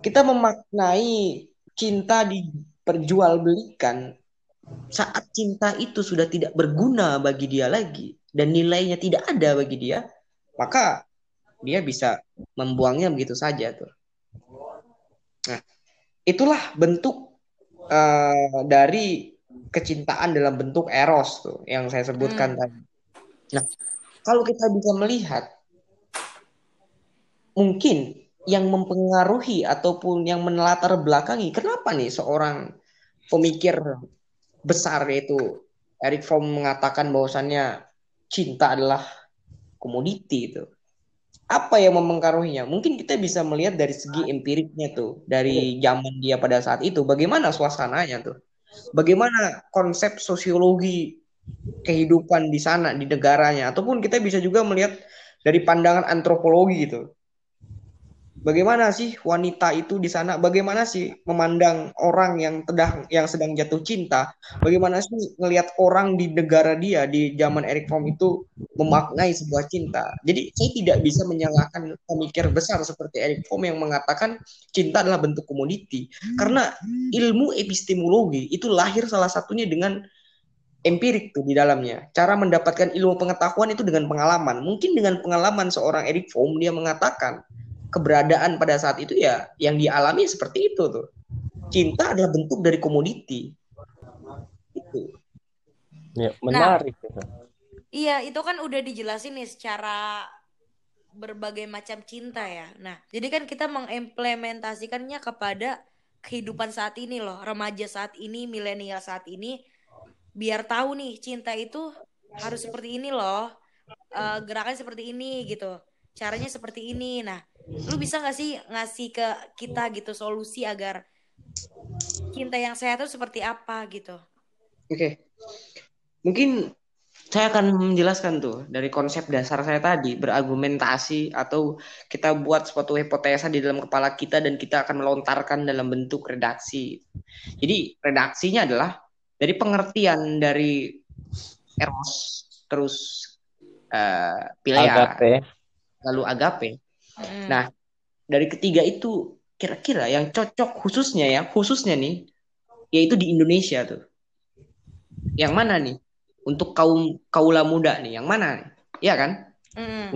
A: kita memaknai cinta diperjualbelikan saat cinta itu sudah tidak berguna bagi dia lagi dan nilainya tidak ada bagi dia, maka dia bisa membuangnya begitu saja tuh. Nah, itulah bentuk eh, dari kecintaan dalam bentuk eros tuh yang saya sebutkan
B: Hmm.
A: tadi. Nah, kalau kita bisa melihat mungkin yang mempengaruhi ataupun yang menelatar belakangi kenapa nih seorang pemikir besar yaitu Eric Fromm mengatakan bahwasannya cinta adalah komoditi itu. Apa yang mempengaruhinya? Mungkin kita bisa melihat dari segi empiriknya tuh, dari zaman dia pada saat itu, bagaimana suasananya tuh, bagaimana konsep sosiologi kehidupan di sana di negaranya, ataupun kita bisa juga melihat dari pandangan antropologi gitu. Bagaimana sih wanita itu di sana? Bagaimana sih memandang orang yang sedang yang sedang jatuh cinta? Bagaimana sih ngelihat orang di negara dia di zaman Eric Fromm itu memaknai sebuah cinta? Jadi saya tidak bisa menyalahkan pemikir besar seperti Eric Fromm yang mengatakan cinta adalah bentuk komoditi. Karena ilmu epistemologi itu lahir salah satunya dengan empirik tuh di dalamnya. Cara mendapatkan ilmu pengetahuan itu dengan pengalaman. Mungkin dengan pengalaman seorang Eric Fromm dia mengatakan keberadaan pada saat itu ya yang dialami seperti itu tuh. Cinta adalah bentuk dari komoditi. Itu.
D: Ya, menarik. gitu.
B: Iya, itu kan udah dijelasin nih secara berbagai macam cinta ya. Nah, jadi kan kita mengimplementasikannya kepada kehidupan saat ini loh, remaja saat ini, milenial saat ini, biar tahu nih cinta itu harus seperti ini loh, Eh, gerakannya seperti ini gitu, caranya seperti ini. Nah, lu bisa nggak sih ngasih ke kita gitu solusi agar cinta yang sehat itu seperti apa gitu?
A: Oke. Mungkin saya akan menjelaskan tuh dari konsep dasar saya tadi berargumentasi atau kita buat suatu hipotesa di dalam kepala kita dan kita akan melontarkan dalam bentuk redaksi. Jadi redaksinya adalah dari pengertian dari eros terus uh, pilea
D: Agape.
A: lalu agape.
B: Mm.
A: Nah, dari ketiga itu kira-kira yang cocok khususnya ya, khususnya nih yaitu di Indonesia tuh. Yang mana nih? Untuk kaum kaula muda nih, yang mana nih? Iya kan?
B: Mm.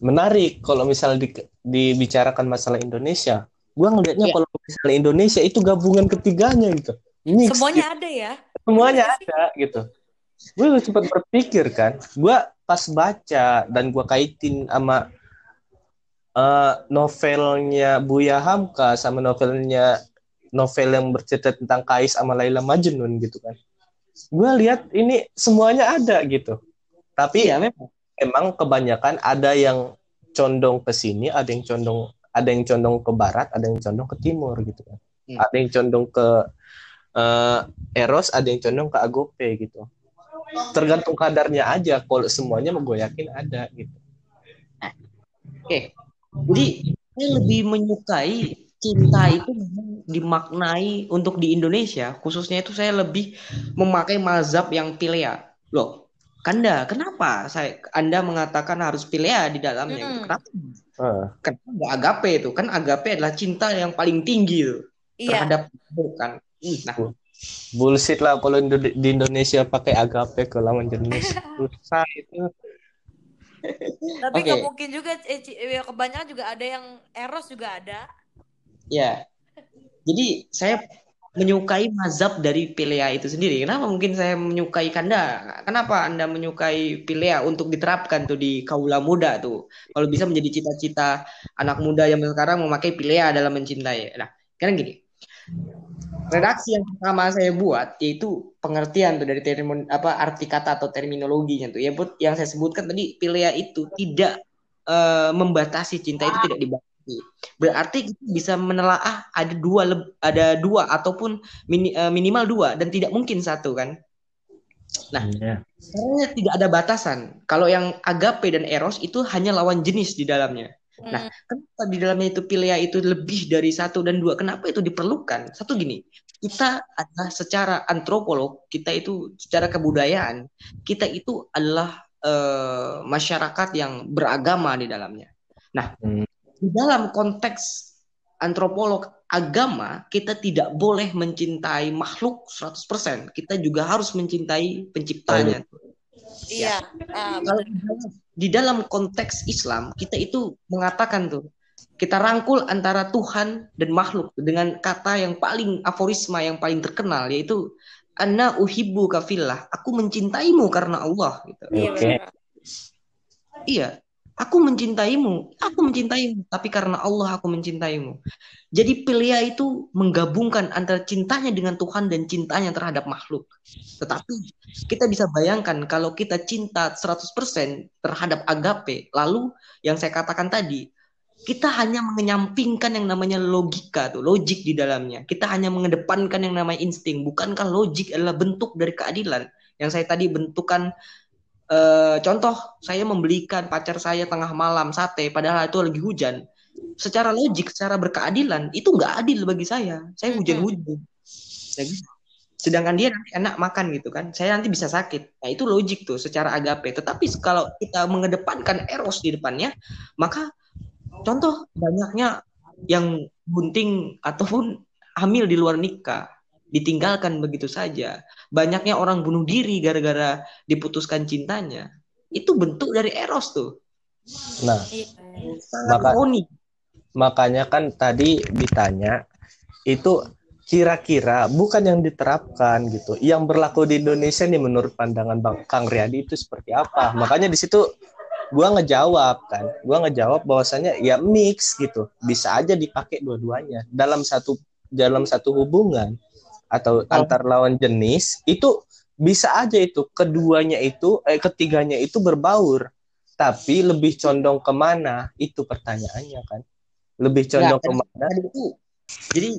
D: Menarik kalau misalnya di- dibicarakan masalah Indonesia. Gua ngelihatnya
A: Iya.
D: kalau misalnya Indonesia itu gabungan ketiganya gitu. Mix
B: Semuanya
D: gitu.
B: ada ya.
D: semuanya ada gitu. Gue sempat berpikir kan, gue pas baca dan gue kaitin sama eh, novelnya Buya Hamka sama novelnya novel yang bercerita tentang Kais sama Laila Majnun gitu kan. Gue lihat ini semuanya ada gitu. Tapi
A: Iya, memang.
D: emang kebanyakan ada yang condong ke sini, ada yang condong ada yang condong ke barat, ada yang condong ke timur gitu kan.
A: Hmm.
D: Ada yang condong ke eh, Eros, ada yang condong ke Agope gitu. Tergantung kadarnya aja. Kalau semuanya gue yakin ada gitu.
A: Oke. Jadi saya lebih menyukai cinta itu dimaknai untuk di Indonesia, khususnya itu saya lebih memakai mazhab yang pilea. Loh, Kanda, kenapa saya Anda mengatakan harus pilea di dalamnya?
B: Mm-mm.
A: Kenapa?
D: Ah,
A: Kenapa agape itu? Kan agape adalah cinta yang paling tinggi tuh,
B: Iya.
A: terhadap bukan. Nah,
D: bullshit lah kalau di Indonesia pakai Agape ke lawan jenis. [laughs] Susah itu.
B: Tapi
A: Oke.
B: nggak mungkin juga eh, eh, kebanyakan juga ada yang eros juga ada.
A: Ya. Jadi saya menyukai mazhab dari Pilea itu sendiri. Kenapa mungkin saya menyukai Kanda? Kenapa Anda menyukai Pilea untuk diterapkan tuh di kaula muda tuh? Kalau bisa menjadi cita-cita anak muda yang sekarang memakai Pilea dalam mencintai. Nah, kan gini. Redaksi yang pertama saya buat yaitu pengertian tuh dari termin apa arti kata atau terminologinya tuh. Ya, Bud, yang saya sebutkan tadi Pilea itu tidak eh, membatasi cinta itu tidak dibatasi. Berarti kita bisa menelaah ada dua ada dua ataupun mini- eh, minimal dua dan tidak mungkin satu kan?
D: Iya.
A: Karena tidak ada batasan. Kalau yang agape dan eros itu hanya lawan jenis di dalamnya. Nah,
B: Mm.
A: kenapa di dalamnya itu pilea itu lebih dari satu dan dua? Kenapa itu diperlukan? Satu gini, kita adalah secara antropolog, kita itu secara kebudayaan, kita itu adalah eh, masyarakat yang beragama di dalamnya. Nah,
D: Hmm.
A: di dalam konteks antropolog agama, kita tidak boleh mencintai makhluk 100%. Kita juga harus mencintai penciptanya.
B: Iya. Ah,
A: Kalau di dalam- konteks Islam, kita itu mengatakan tuh, kita rangkul antara Tuhan dan makhluk dengan kata yang paling aforisma yang paling terkenal yaitu Anna uhibbu kafillah. Aku mencintaimu karena Allah gitu.
B: iya
D: Oke.
B: benar.
A: Iya, aku mencintaimu, aku mencintaimu, tapi karena Allah aku mencintaimu. Jadi Pilia itu menggabungkan antara cintanya dengan Tuhan dan cintanya terhadap makhluk. Tetapi kita bisa bayangkan kalau kita cinta 100% terhadap agape, lalu yang saya katakan tadi, kita hanya menyampingkan yang namanya logika tuh, logik di dalamnya. Kita hanya mengedepankan yang namanya insting. Bukankah logik adalah bentuk dari keadilan? Yang saya tadi bentukan eh, contoh, saya membelikan pacar saya tengah malam sate, padahal itu lagi hujan. Secara logik, secara berkeadilan, itu nggak adil bagi saya. Saya hujan-hujan. Ya gitu. Sedangkan dia nanti enak makan gitu kan. Saya nanti bisa sakit. Nah, itu logik tuh secara agape. Tetapi kalau kita mengedepankan eros di depannya, maka contoh banyaknya yang bunting ataupun hamil di luar nikah ditinggalkan begitu saja. Banyaknya orang bunuh diri gara-gara diputuskan cintanya. Itu bentuk dari eros tuh.
D: Nah.
A: Sangat
D: Maka-
A: ironi.
D: makanya kan tadi ditanya itu kira-kira bukan yang diterapkan gitu. Yang berlaku di Indonesia nih menurut pandangan Bang Kang Riyadi itu seperti apa? Makanya di situ gua ngejawab kan. Gua ngejawab bahwasannya ya mix gitu. Bisa aja dipakai dua-duanya dalam satu dalam satu hubungan atau antar lawan jenis itu bisa aja itu keduanya itu eh ketiganya itu berbaur. Tapi lebih condong ke mana? Itu pertanyaannya kan. Lebih condong
A: Nggak, tadi-
D: ke mana?
A: tadi itu jadi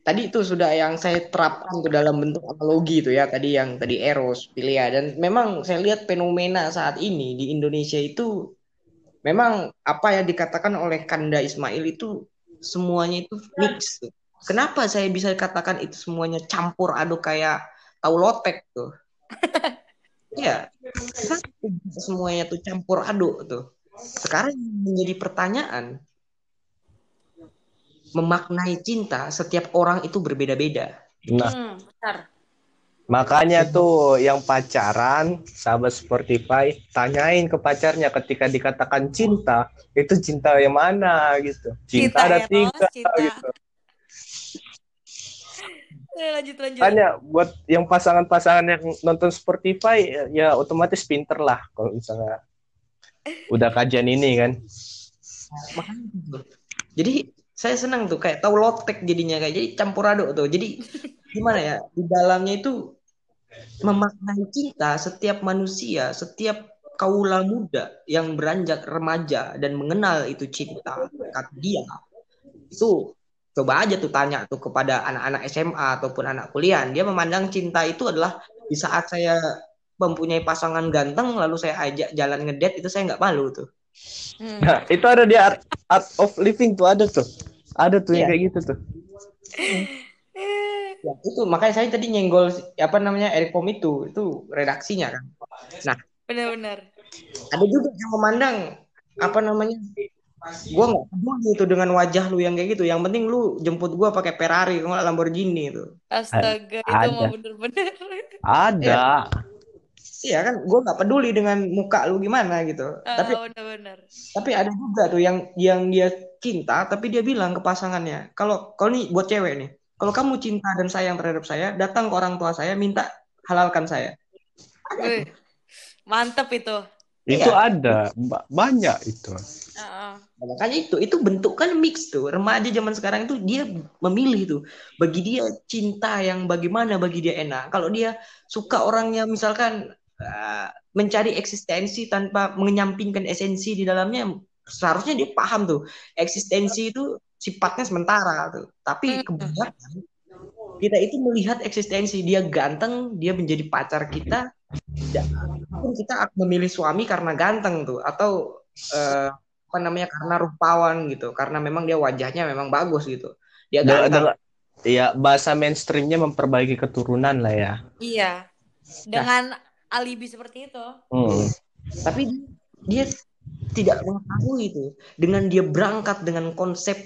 A: tadi itu sudah yang saya terapkan tuh dalam bentuk analogi itu ya tadi yang tadi eros filia dan memang saya lihat fenomena saat ini di Indonesia itu memang apa yang dikatakan oleh Kanda Ismail itu semuanya itu mix tuh. Kenapa saya bisa katakan itu semuanya campur aduk kayak tahu lotek tuh? [laughs] Ya, kenapa semuanya tuh campur aduk tuh. Sekarang menjadi pertanyaan, memaknai cinta setiap orang itu berbeda-beda.
D: Nah,
B: Hmm, benar.
D: makanya tuh yang pacaran, sahabat Spotify, tanyain ke pacarnya ketika dikatakan cinta, itu cinta yang mana gitu. Cinta, ada
B: Eros,
D: tiga
B: cinta.
D: gitu.
B: Lanjut lanjut.
D: Makanya buat yang pasangan-pasangan yang nonton Spotify ya, ya otomatis pinter lah kalau misalnya [laughs] udah kajian ini kan.
A: Gitu. Jadi saya senang tuh kayak tahu lotek jadinya kayak jadi campur aduk tuh. Jadi [laughs] gimana ya di dalamnya itu memaknai cinta setiap manusia, setiap kaula muda yang beranjak remaja dan mengenal itu cinta kata dia itu coba aja tuh tanya tuh kepada anak-anak SMA ataupun anak kuliah dia memandang cinta itu adalah di saat saya mempunyai pasangan ganteng lalu saya ajak jalan ngedate itu saya nggak malu tuh
B: Hmm.
D: Nah, itu ada di art, art of living tuh ada tuh. Ada tuh yang
A: Iya.
D: kayak gitu tuh. [laughs]
A: Ya, itu makanya saya tadi nyenggol apa namanya Eric Pom itu itu redaksinya kan. Nah,
B: Benar-benar.
A: ada juga yang memandang apa namanya gua nggak peduli itu dengan wajah lu yang kayak gitu. Yang penting lu jemput gua pakai Ferrari kalau nggak Lamborghini itu.
B: Astaga, itu
D: Ada.
B: mah bener-bener.
D: Ada.
A: Iya kan, gua nggak peduli dengan muka lu gimana gitu.
B: Ah,
A: Tapi
B: bener-bener.
A: tapi ada juga tuh yang yang dia cinta tapi dia bilang ke pasangannya, kalau kalau nih buat cewek nih, kalau kamu cinta dan sayang terhadap saya, datang ke orang tua saya minta halalkan saya.
B: Wih, mantep itu.
D: Itu
A: Iya.
D: ada. Ba- Banyak itu.
A: Nah, makanya itu itu bentuk kan mix tuh remaja zaman sekarang itu dia memilih tuh bagi dia cinta yang bagaimana bagi dia enak kalau dia suka orangnya misalkan uh, mencari eksistensi tanpa menyampingkan esensi di dalamnya seharusnya dia paham tuh eksistensi itu sifatnya sementara tuh tapi
B: Hmm.
A: kebanyakan kita itu melihat eksistensi dia ganteng dia menjadi pacar kita tidak pun kita akan memilih suami karena ganteng tuh atau eh, apa namanya karena rupawan gitu karena memang dia wajahnya memang bagus gitu dia ganteng
D: Iya, bahasa mainstreamnya memperbaiki keturunan lah ya.
B: Iya. Dengan alibi seperti itu.
D: Hmm.
A: tapi dia, dia tidak mengetahui itu dengan dia berangkat dengan konsep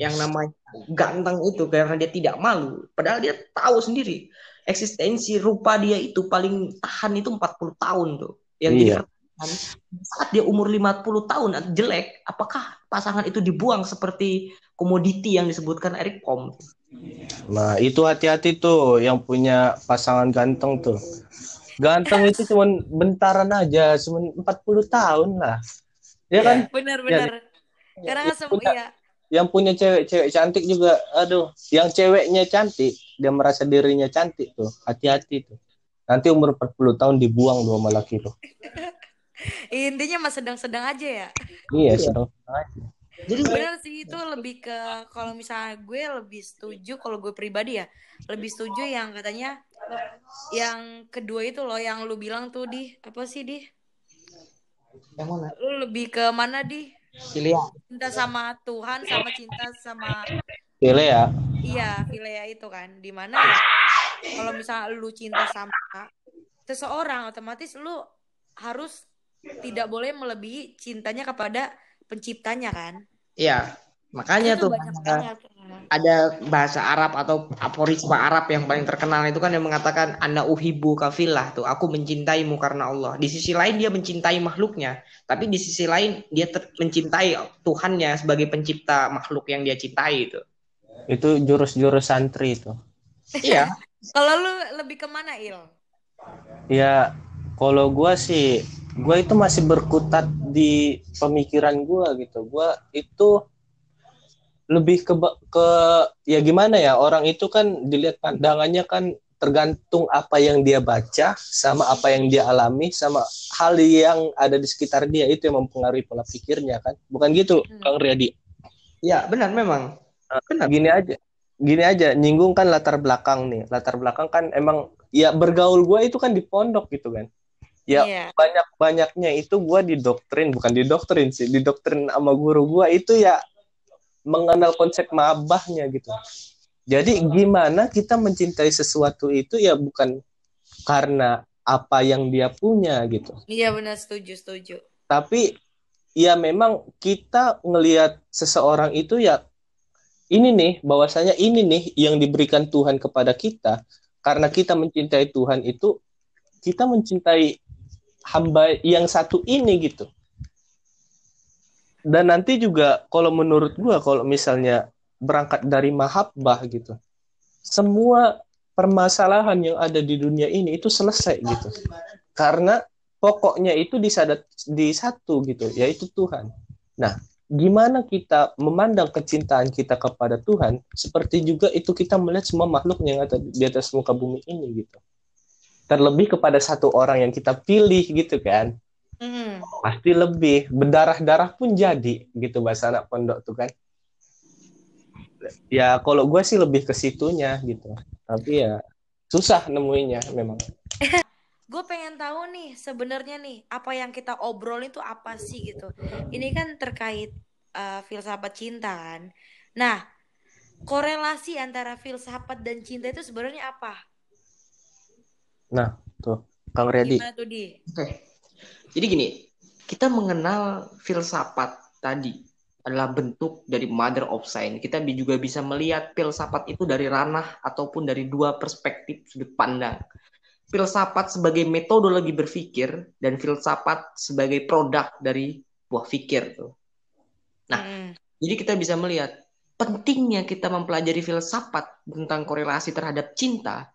A: yang namanya ganteng itu karena dia tidak malu padahal dia tahu sendiri eksistensi rupa dia itu paling tahan itu 40 tahun tuh yang
D: Iya.
A: pertanyaan saat dia umur 50 tahun jelek apakah pasangan itu dibuang seperti komoditi yang disebutkan Eric Pom
D: Nah, itu hati-hati tuh yang punya pasangan ganteng tuh. Ganteng itu cuman bentaran aja, cuman 40 tahun lah. Ya
A: Iya.
D: kan?
B: Benar-benar. Karena kan semua iya.
D: Yang punya cewek-cewek cantik juga, aduh, yang ceweknya cantik, dia merasa dirinya cantik tuh. Hati-hati tuh. Nanti umur 40 tahun dibuang dua sama laki tuh. [laughs]
B: Intinya mah sedang-sedang aja ya.
D: Iya, sedang aja.
A: jadi
B: Bener sih itu lebih ke kalau misalnya gue lebih setuju kalau gue pribadi ya lebih setuju yang katanya yang kedua itu loh yang lu bilang tuh di apa sih di
A: yang mana
B: lu lebih ke mana di cinta sama Tuhan sama cinta sama
D: Pilih ya.
B: iya Filea itu kan di mana ya kalau misalnya lu cinta sama seseorang otomatis lu harus tidak boleh melebihi cintanya kepada penciptanya kan
A: Iya, makanya
B: itu
A: tuh ada,
B: banget
A: ada bahasa Arab atau aforisma Arab yang paling terkenal itu kan yang mengatakan ana uhibu kafillah tuh aku mencintaimu karena Allah. Di sisi lain dia mencintai makhluknya, tapi di sisi lain dia ter- mencintai Tuhannya sebagai pencipta makhluk yang dia cintai itu.
D: Itu jurus-jurus santri itu.
A: Iya, [laughs]
B: kalau lu lebih ke mana il
D: Ya, kalau gua sih, gua itu masih berkutat di pemikiran gua gitu. Gua itu lebih ke ke ya gimana ya orang itu kan dilihat pandangannya kan tergantung apa yang dia baca sama apa yang dia alami sama hal yang ada di sekitar dia itu yang mempengaruhi pola pikirnya kan bukan gitu
B: Hmm.
D: Kang Riyadi
A: iya benar memang. Benar.
D: gini aja gini aja nyinggung kan latar belakang nih latar belakang kan emang ya bergaul gue itu kan di pondok gitu kan ya
B: Iya.
D: banyak banyaknya itu gue didoktrin bukan didoktrin sih didoktrin sama guru gue itu ya mengenal konsep mabahnya gitu jadi gimana kita mencintai sesuatu itu ya bukan karena apa yang dia punya gitu
B: Iya benar setuju setuju.
D: tapi ya memang kita ngelihat seseorang itu ya ini nih bahwasanya ini nih yang diberikan Tuhan kepada kita. Karena kita mencintai Tuhan itu kita mencintai hamba yang satu ini gitu. Dan nanti juga kalau menurut gua kalau misalnya berangkat dari mahabbah gitu semua permasalahan yang ada di dunia ini itu selesai gitu. Karena pokoknya itu di, satu gitu yaitu Tuhan. Nah gimana kita memandang kecintaan kita kepada Tuhan seperti juga itu kita melihat semua makhluk yang ada di atas muka bumi ini gitu. Terlebih kepada satu orang yang kita pilih gitu kan.
B: Mm.
D: pasti lebih. Berdarah-darah pun jadi gitu bahasa anak pondok tuh kan. Ya kalau gue sih lebih ke situnya gitu. Tapi ya susah nemuinya memang
B: Gue pengen tahu nih sebenarnya nih apa yang kita obrolin itu apa sih gitu. Ini kan terkait eh, filsafat cinta kan. Nah, korelasi antara filsafat dan cinta itu sebenarnya apa?
D: nah tuh Kang Redi
B: Gimana tuh di?
A: Oke. Jadi gini, kita mengenal filsafat tadi adalah bentuk dari mother of science. Kita juga bisa melihat filsafat itu dari ranah ataupun dari dua perspektif sudut pandang. Filsafat sebagai metodologi berpikir dan filsafat sebagai produk dari buah pikir tuh. Nah,
B: Mm-mm.
A: Jadi kita bisa melihat pentingnya kita mempelajari filsafat tentang korelasi terhadap cinta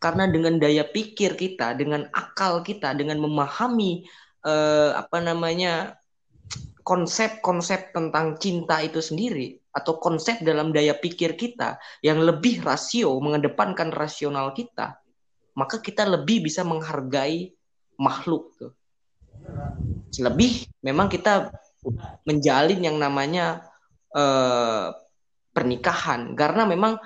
A: karena dengan daya pikir kita, dengan akal kita, dengan memahami eh, apa namanya konsep-konsep tentang cinta itu sendiri atau konsep dalam daya pikir kita yang lebih rasio mengedepankan rasional kita, maka kita lebih bisa menghargai makhluk tuh. Lebih memang kita menjalin yang namanya eh, pernikahan karena memang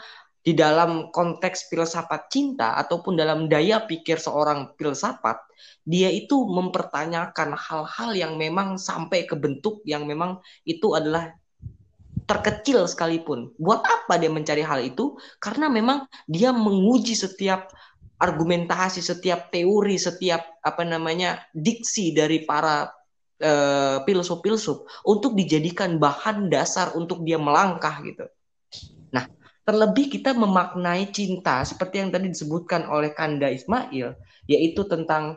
A: di dalam konteks filsafat cinta ataupun dalam daya pikir seorang filsafat dia itu mempertanyakan hal-hal yang memang sampai ke bentuk yang memang itu adalah terkecil sekalipun. Buat apa dia mencari hal itu? Karena memang dia menguji setiap argumentasi, setiap teori, setiap apa namanya diksi dari para eh, filsuf-filsuf untuk dijadikan bahan dasar untuk dia melangkah gitu. Nah, terlebih kita memaknai cinta seperti yang tadi disebutkan oleh Kanda Ismail, yaitu tentang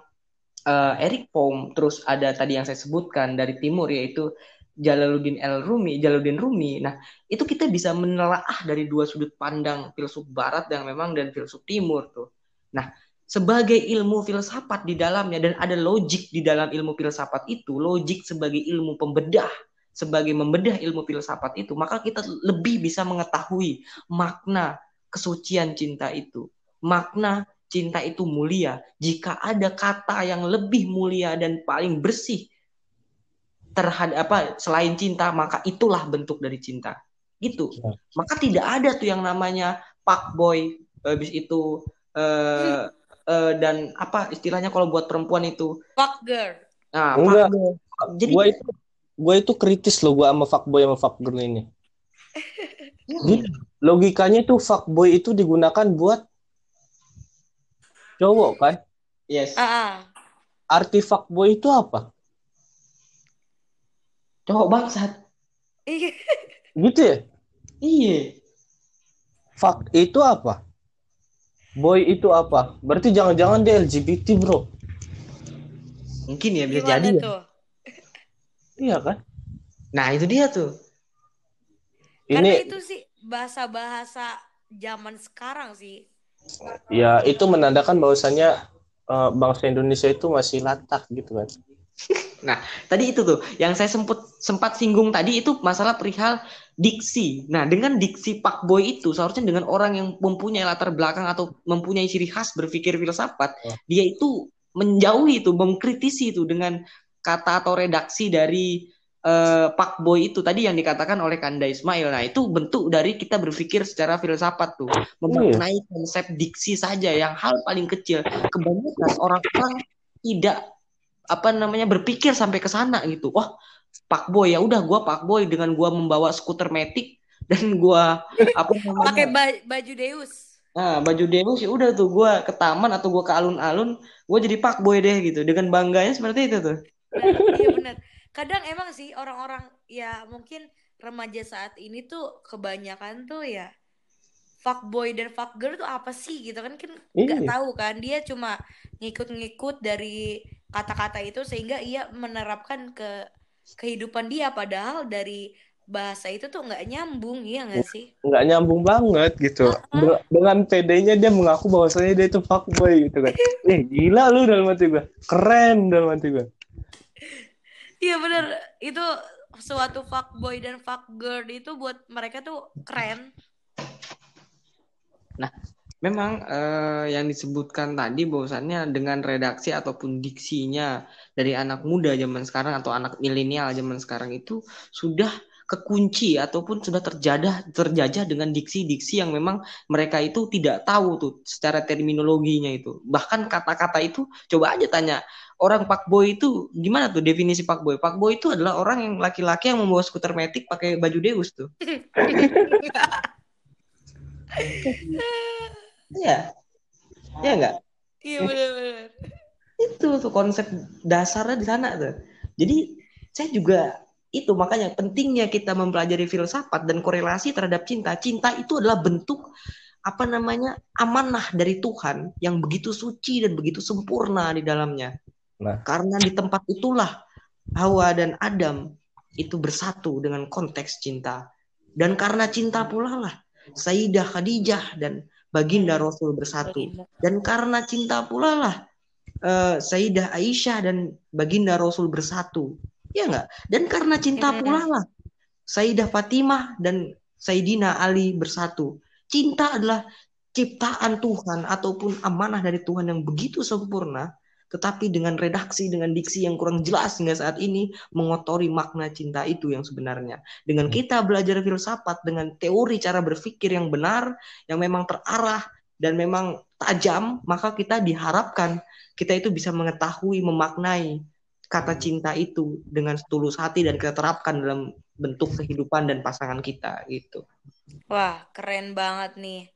A: eh, Eric Fromm, terus ada tadi yang saya sebutkan dari timur yaitu Jalaluddin El Rumi, Jalaluddin Rumi. Nah, itu kita bisa menelaah dari dua sudut pandang filsuf barat yang memang dan filsuf timur tuh. Nah, sebagai ilmu filsafat di dalamnya dan ada logik di dalam ilmu filsafat itu, logik sebagai ilmu pembedah, sebagai membedah ilmu filsafat itu, maka kita lebih bisa mengetahui makna kesucian cinta itu. Makna cinta itu mulia jika ada kata yang lebih mulia dan paling bersih terhadap apa selain cinta maka itulah bentuk dari cinta gitu
D: Ya.
A: maka tidak ada tuh yang namanya pak boy habis itu eh, eh, dan apa istilahnya kalau buat perempuan itu
B: Fuck girl.
A: nah
D: enggak
A: fuckboy. jadi
D: gue itu gue itu kritis loh gue sama fuckboy sama fuckgirl ini [laughs]
A: Hmm.
D: logikanya itu fuckboy itu digunakan buat cowok kan
A: yes
B: Ah, ah.
D: arti fuckboy itu apa
A: cowok bangsat
B: Iya.
D: gitu ya
A: iya
D: fuck itu apa boy itu apa berarti jangan-jangan dia LGBT bro
A: mungkin ya bisa
B: Gimana
A: jadi ya.
B: tuh? [laughs]
D: iya kan
A: nah itu dia tuh
B: Karena
D: ini
B: itu sih bahasa-bahasa zaman sekarang sih.
D: ya itu menandakan bahwasannya eh, bangsa Indonesia itu masih latah gitu kan [laughs]
A: Nah, tadi itu tuh yang saya sempat sempat singgung tadi itu masalah perihal diksi. Nah, dengan diksi Pak Boy itu seharusnya dengan orang yang mempunyai latar belakang atau mempunyai ciri khas berpikir filsafat,
D: Oh.
A: dia itu menjauhi itu, mengkritisi itu dengan kata atau redaksi dari eh, Pak Boy itu tadi yang dikatakan oleh Kanda Ismail. Nah, itu bentuk dari kita berpikir secara filsafat tuh, memaknai konsep diksi saja yang hal paling kecil. Kebanyakan orang-orang tidak apa namanya berpikir sampai ke sana gitu. Wah, Pak Boy ya udah gua Pak Boy dengan gua membawa skuter metik dan gua apa [laughs] namanya
B: Pakai ba- baju Deus.
A: Nah, baju demo sih udah tuh gua ke taman atau gua ke alun-alun, gua jadi Pak Boy deh gitu. Dengan bangganya seperti itu tuh.
B: Iya bener. [laughs] Kadang emang sih orang-orang ya mungkin remaja saat ini tuh kebanyakan tuh ya fuckboy dan fuckgirl tuh apa sih gitu kan kan nggak
D: Iya.
B: tahu kan dia cuma ngikut-ngikut dari kata-kata itu sehingga ia menerapkan ke kehidupan dia padahal dari bahasa itu tuh nggak nyambung iya nggak sih
D: nggak nyambung banget gitu. De- dengan PD-nya dia mengaku bahwasanya dia itu fuckboy gitu kan. [laughs] Eh gila lu dalam hati gue. Keren dalam hati gue.
B: iya bener itu suatu fuckboy dan fuckgirl itu buat mereka tuh keren
A: Memang eh, yang disebutkan tadi bahwasannya dengan redaksi ataupun diksinya dari anak muda zaman sekarang atau anak milenial zaman sekarang itu sudah kekunci ataupun sudah terjajah terjajah dengan diksi-diksi yang memang mereka itu tidak tahu tuh secara terminologinya itu. Bahkan kata-kata itu coba aja tanya orang fuckboy itu gimana tuh definisi fuckboy? Fuckboy itu adalah orang yang laki-laki yang membawa skuter metik pakai baju Deus tuh. [laughs] [laughs] Iya. Iya enggak?
B: iya bener-bener
A: Itu tuh konsep dasarnya di sana tuh. Jadi saya juga itu makanya pentingnya kita mempelajari filsafat dan korelasi terhadap cinta. Cinta itu adalah bentuk apa namanya amanah dari Tuhan yang begitu suci dan begitu sempurna di dalamnya.
D: Nah.
A: Karena di tempat itulah Hawa dan Adam itu bersatu dengan konteks cinta. Dan karena cinta pula lah Sayyidah Khadijah dan Baginda Rasul bersatu. Dan karena cinta pula lah eh, Sayyidah Aisyah dan Baginda Rasul bersatu. Ya enggak? Dan karena cinta
B: Mm-mm.
A: pula lah Sayyidah Fatimah dan Sayyidina Ali bersatu. Cinta adalah ciptaan Tuhan ataupun amanah dari Tuhan yang begitu sempurna, tetapi dengan redaksi, dengan diksi yang kurang jelas hingga saat ini mengotori makna cinta itu yang sebenarnya. Dengan kita belajar filsafat, dengan teori cara berpikir yang benar, yang memang terarah dan memang tajam, maka kita diharapkan kita itu bisa mengetahui, memaknai kata cinta itu dengan setulus hati dan kita terapkan dalam bentuk kehidupan dan pasangan kita gitu.
B: Wah, keren banget nih.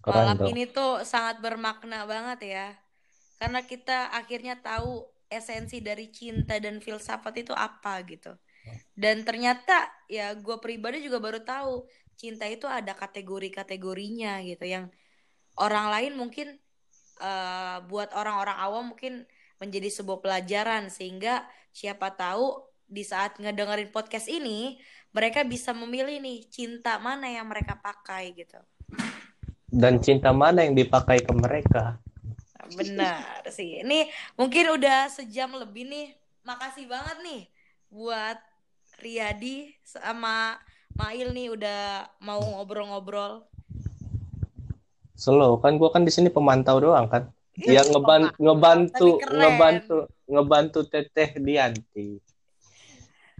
D: Keren
B: Malam
D: tuh.
B: ini tuh sangat bermakna banget ya. Karena kita akhirnya tahu esensi dari cinta dan filsafat itu apa gitu. Dan ternyata ya gue pribadi juga baru tahu cinta itu ada kategori-kategorinya gitu yang orang lain mungkin eh, buat orang-orang awam mungkin menjadi sebuah pelajaran sehingga siapa tahu di saat ngedengerin podcast ini mereka bisa memilih nih cinta mana yang mereka pakai gitu.
D: Dan cinta mana yang dipakai ke mereka?
B: Benar sih. Ini mungkin udah sejam lebih nih. Makasih banget nih buat Riyadi sama Mail nih udah mau ngobrol-ngobrol.
D: Slow kan gua kan di sini pemantau doang kan.
B: Iya,
D: Yang ngeban ngebantu ngebantu ngebantu Teteh Dianti.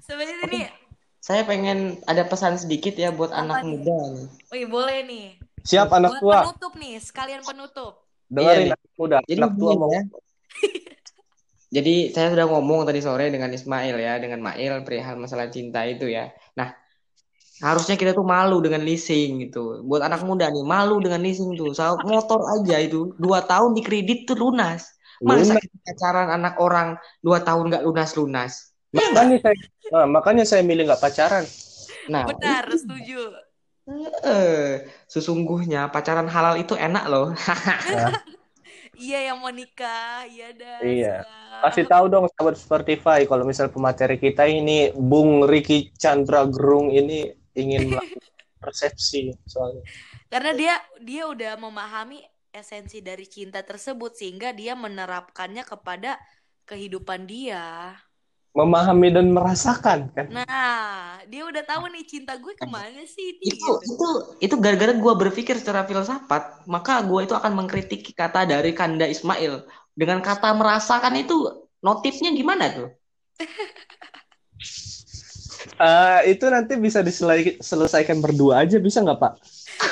B: Sebenarnya nih,
A: Saya pengen ada pesan sedikit ya buat
B: Apa
A: anak
B: nih?
A: muda nih.
B: wih boleh nih.
D: Siap anak
B: Buat
D: tua,
B: penutup nih, sekalian penutup.
D: Dengerin
A: Iya,
D: anak muda.
A: Jadi
D: Anak tua mau
A: ya. [laughs] Jadi saya sudah ngomong tadi sore dengan Ismail ya, dengan Mail perihal masalah cinta itu ya. Nah, harusnya kita tuh malu dengan leasing gitu. Buat anak muda nih, malu dengan leasing tuh. Soal motor aja itu dua tahun di kredit tuh lunas. Masa pacaran anak orang dua tahun nggak lunas-lunas? Ya nggak?
D: Makanya saya nah, makanya saya milih nggak pacaran.
A: Nah,
B: Benar, setuju.
A: Eh, sesungguhnya pacaran halal itu enak loh. [laughs]
B: Iya yang mau nikah, iya dah.
D: Iya.
B: siap.
D: Kasih tahu dong sahabat Spotify kalau misal pemateri kita ini Bung Riki Chandra Gerung ini ingin [laughs] melakukan persepsi soalnya.
B: Karena dia dia udah memahami esensi dari cinta tersebut sehingga dia menerapkannya kepada kehidupan dia.
D: Memahami dan merasakan kan.
B: Nah, dia udah tahu nih cinta gue ke mana sih nih.
A: itu itu itu gara-gara gue berpikir secara filsafat maka gue itu akan mengkritik kata dari Kanda Ismail dengan kata merasakan itu notifnya gimana tuh [laughs]
D: Eh, itu nanti bisa diselesaikan berdua aja bisa nggak Pak?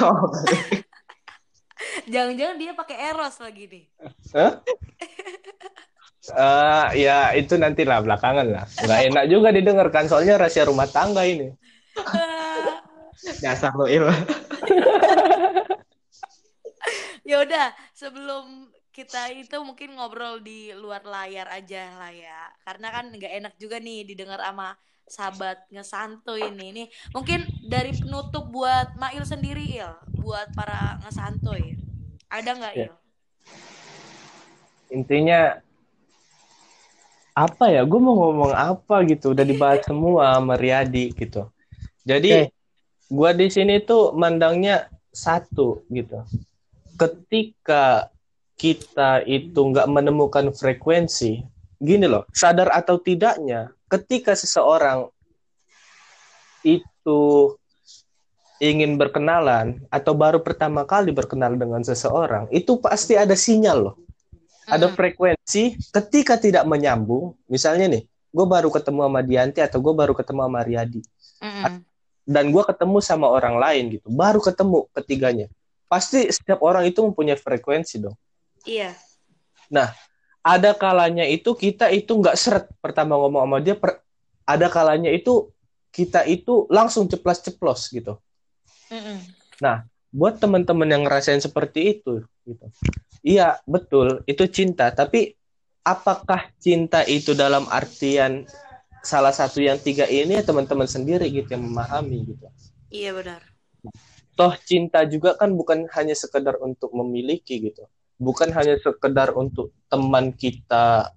A: Oh, [laughs]
B: Jangan-jangan dia pakai eros lagi nih.
D: Hah? [laughs] Eh, ya itu nantilah belakangan lah. Nggak enak juga didengarkan soalnya rahasia rumah tangga ini. [laughs]
A: dasar lo Il. [laughs]
B: ya udah, sebelum kita itu mungkin ngobrol di luar layar aja lah ya. Karena kan nggak enak juga nih didengar sama sahabat ngesantuy ini. Nih, mungkin dari penutup buat Mail sendiri, Il, buat para ngesantuy. Ada nggak,
D: Ya.
B: Il?
D: Intinya apa ya? Gue mau ngomong apa gitu? Udah dibahas semua sama Riyadi gitu. Jadi
A: Oke.
D: gua di sini tuh mandangnya satu gitu. Ketika kita itu nggak menemukan frekuensi, gini loh, sadar atau tidaknya, ketika seseorang itu ingin berkenalan atau baru pertama kali berkenal dengan seseorang, itu pasti ada sinyal loh. Ada frekuensi ketika tidak menyambung, misalnya nih, gue baru ketemu sama Dianti atau gue baru ketemu sama Riyadi,
B: Mm-mm.
D: dan gue ketemu sama orang lain gitu, baru ketemu ketiganya. Pasti setiap orang itu mempunyai frekuensi dong.
B: Iya.
D: Ada kalanya itu kita itu nggak seret pertama ngomong sama dia, per- ada kalanya itu kita itu langsung ceplas-ceplos gitu.
B: Mm-mm.
D: Buat teman-teman yang ngerasain seperti itu, gitu. Iya betul, itu cinta. Tapi apakah cinta itu dalam artian salah satu yang tiga ini ya teman-teman sendiri gitu yang memahami gitu.
B: Iya benar.
D: toh cinta juga kan bukan hanya sekedar untuk memiliki gitu bukan hanya sekedar untuk teman kita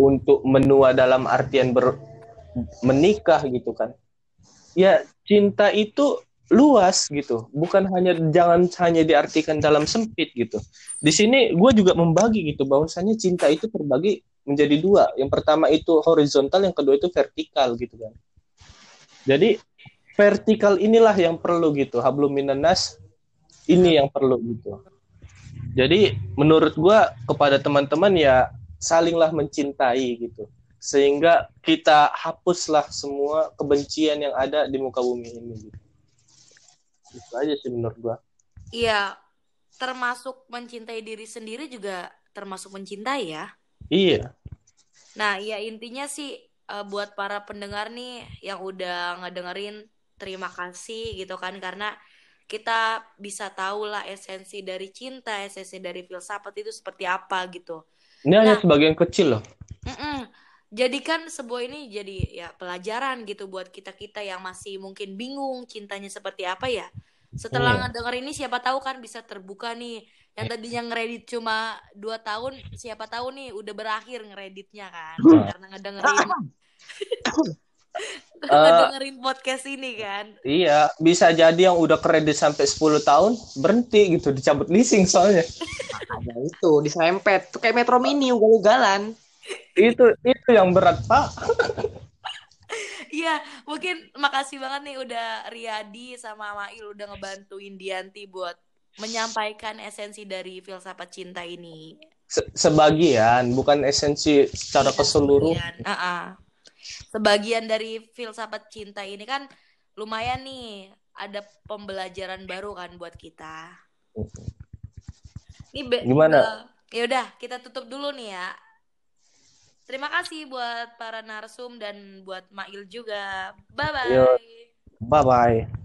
D: untuk menua dalam artian ber menikah gitu kan ya cinta itu luas gitu. Bukan hanya jangan hanya diartikan dalam sempit gitu. Di sini gue juga membagi gitu bahwasanya cinta itu terbagi menjadi dua. Yang pertama itu horizontal yang kedua itu vertikal gitu kan. Jadi vertikal inilah yang perlu gitu. Hablum minan nas ini yang perlu gitu. Jadi menurut gua kepada teman-teman ya salinglah mencintai gitu. Sehingga kita hapuslah semua kebencian yang ada di muka bumi ini gitu. Itu aja sih menurut gua
B: Iya, termasuk mencintai diri sendiri juga termasuk mencintai ya.
D: iya
B: Nah, ya intinya sih eh, buat para pendengar nih yang udah ngedengerin terima kasih gitu kan karena kita bisa tahu lah esensi dari cinta, esensi dari filsafat itu seperti apa gitu.
D: ini hanya
B: Nah.
D: sebagian kecil loh
B: Mm-mm. Jadikan sebuah ini jadi ya pelajaran gitu buat kita-kita yang masih mungkin bingung cintanya seperti apa ya. Setelah
D: Iya.
B: ngedenger ini siapa tahu kan bisa terbuka nih. Yang tadinya ngeredit cuma 2 tahun, siapa tahu nih udah berakhir ngereditnya kan.
D: Nah.
B: Karena ngedengerin [coughs] ngedengerin podcast ini kan.
D: iya bisa jadi yang udah kredit sampai 10 tahun berhenti gitu dicabut leasing soalnya [laughs]
A: Ada itu diserempet. Tuh kayak Metro Mini ugal-ugalan.
D: Itu itu yang berat pak
B: Iya, mungkin makasih banget nih udah Riyadi sama Mail udah ngebantuin Dianti buat menyampaikan esensi dari filsafat cinta ini.
D: Se- sebagian bukan esensi secara
B: Iya,
D: keseluruhan
B: Sebagian, Ah-ah. Sebagian dari filsafat cinta ini kan lumayan nih ada pembelajaran baru kan buat kita. Ini be-
D: Gimana?
B: eh, ya udah kita tutup dulu nih ya. Terima kasih buat para narsum dan buat Mail juga. Bye bye.
D: Bye bye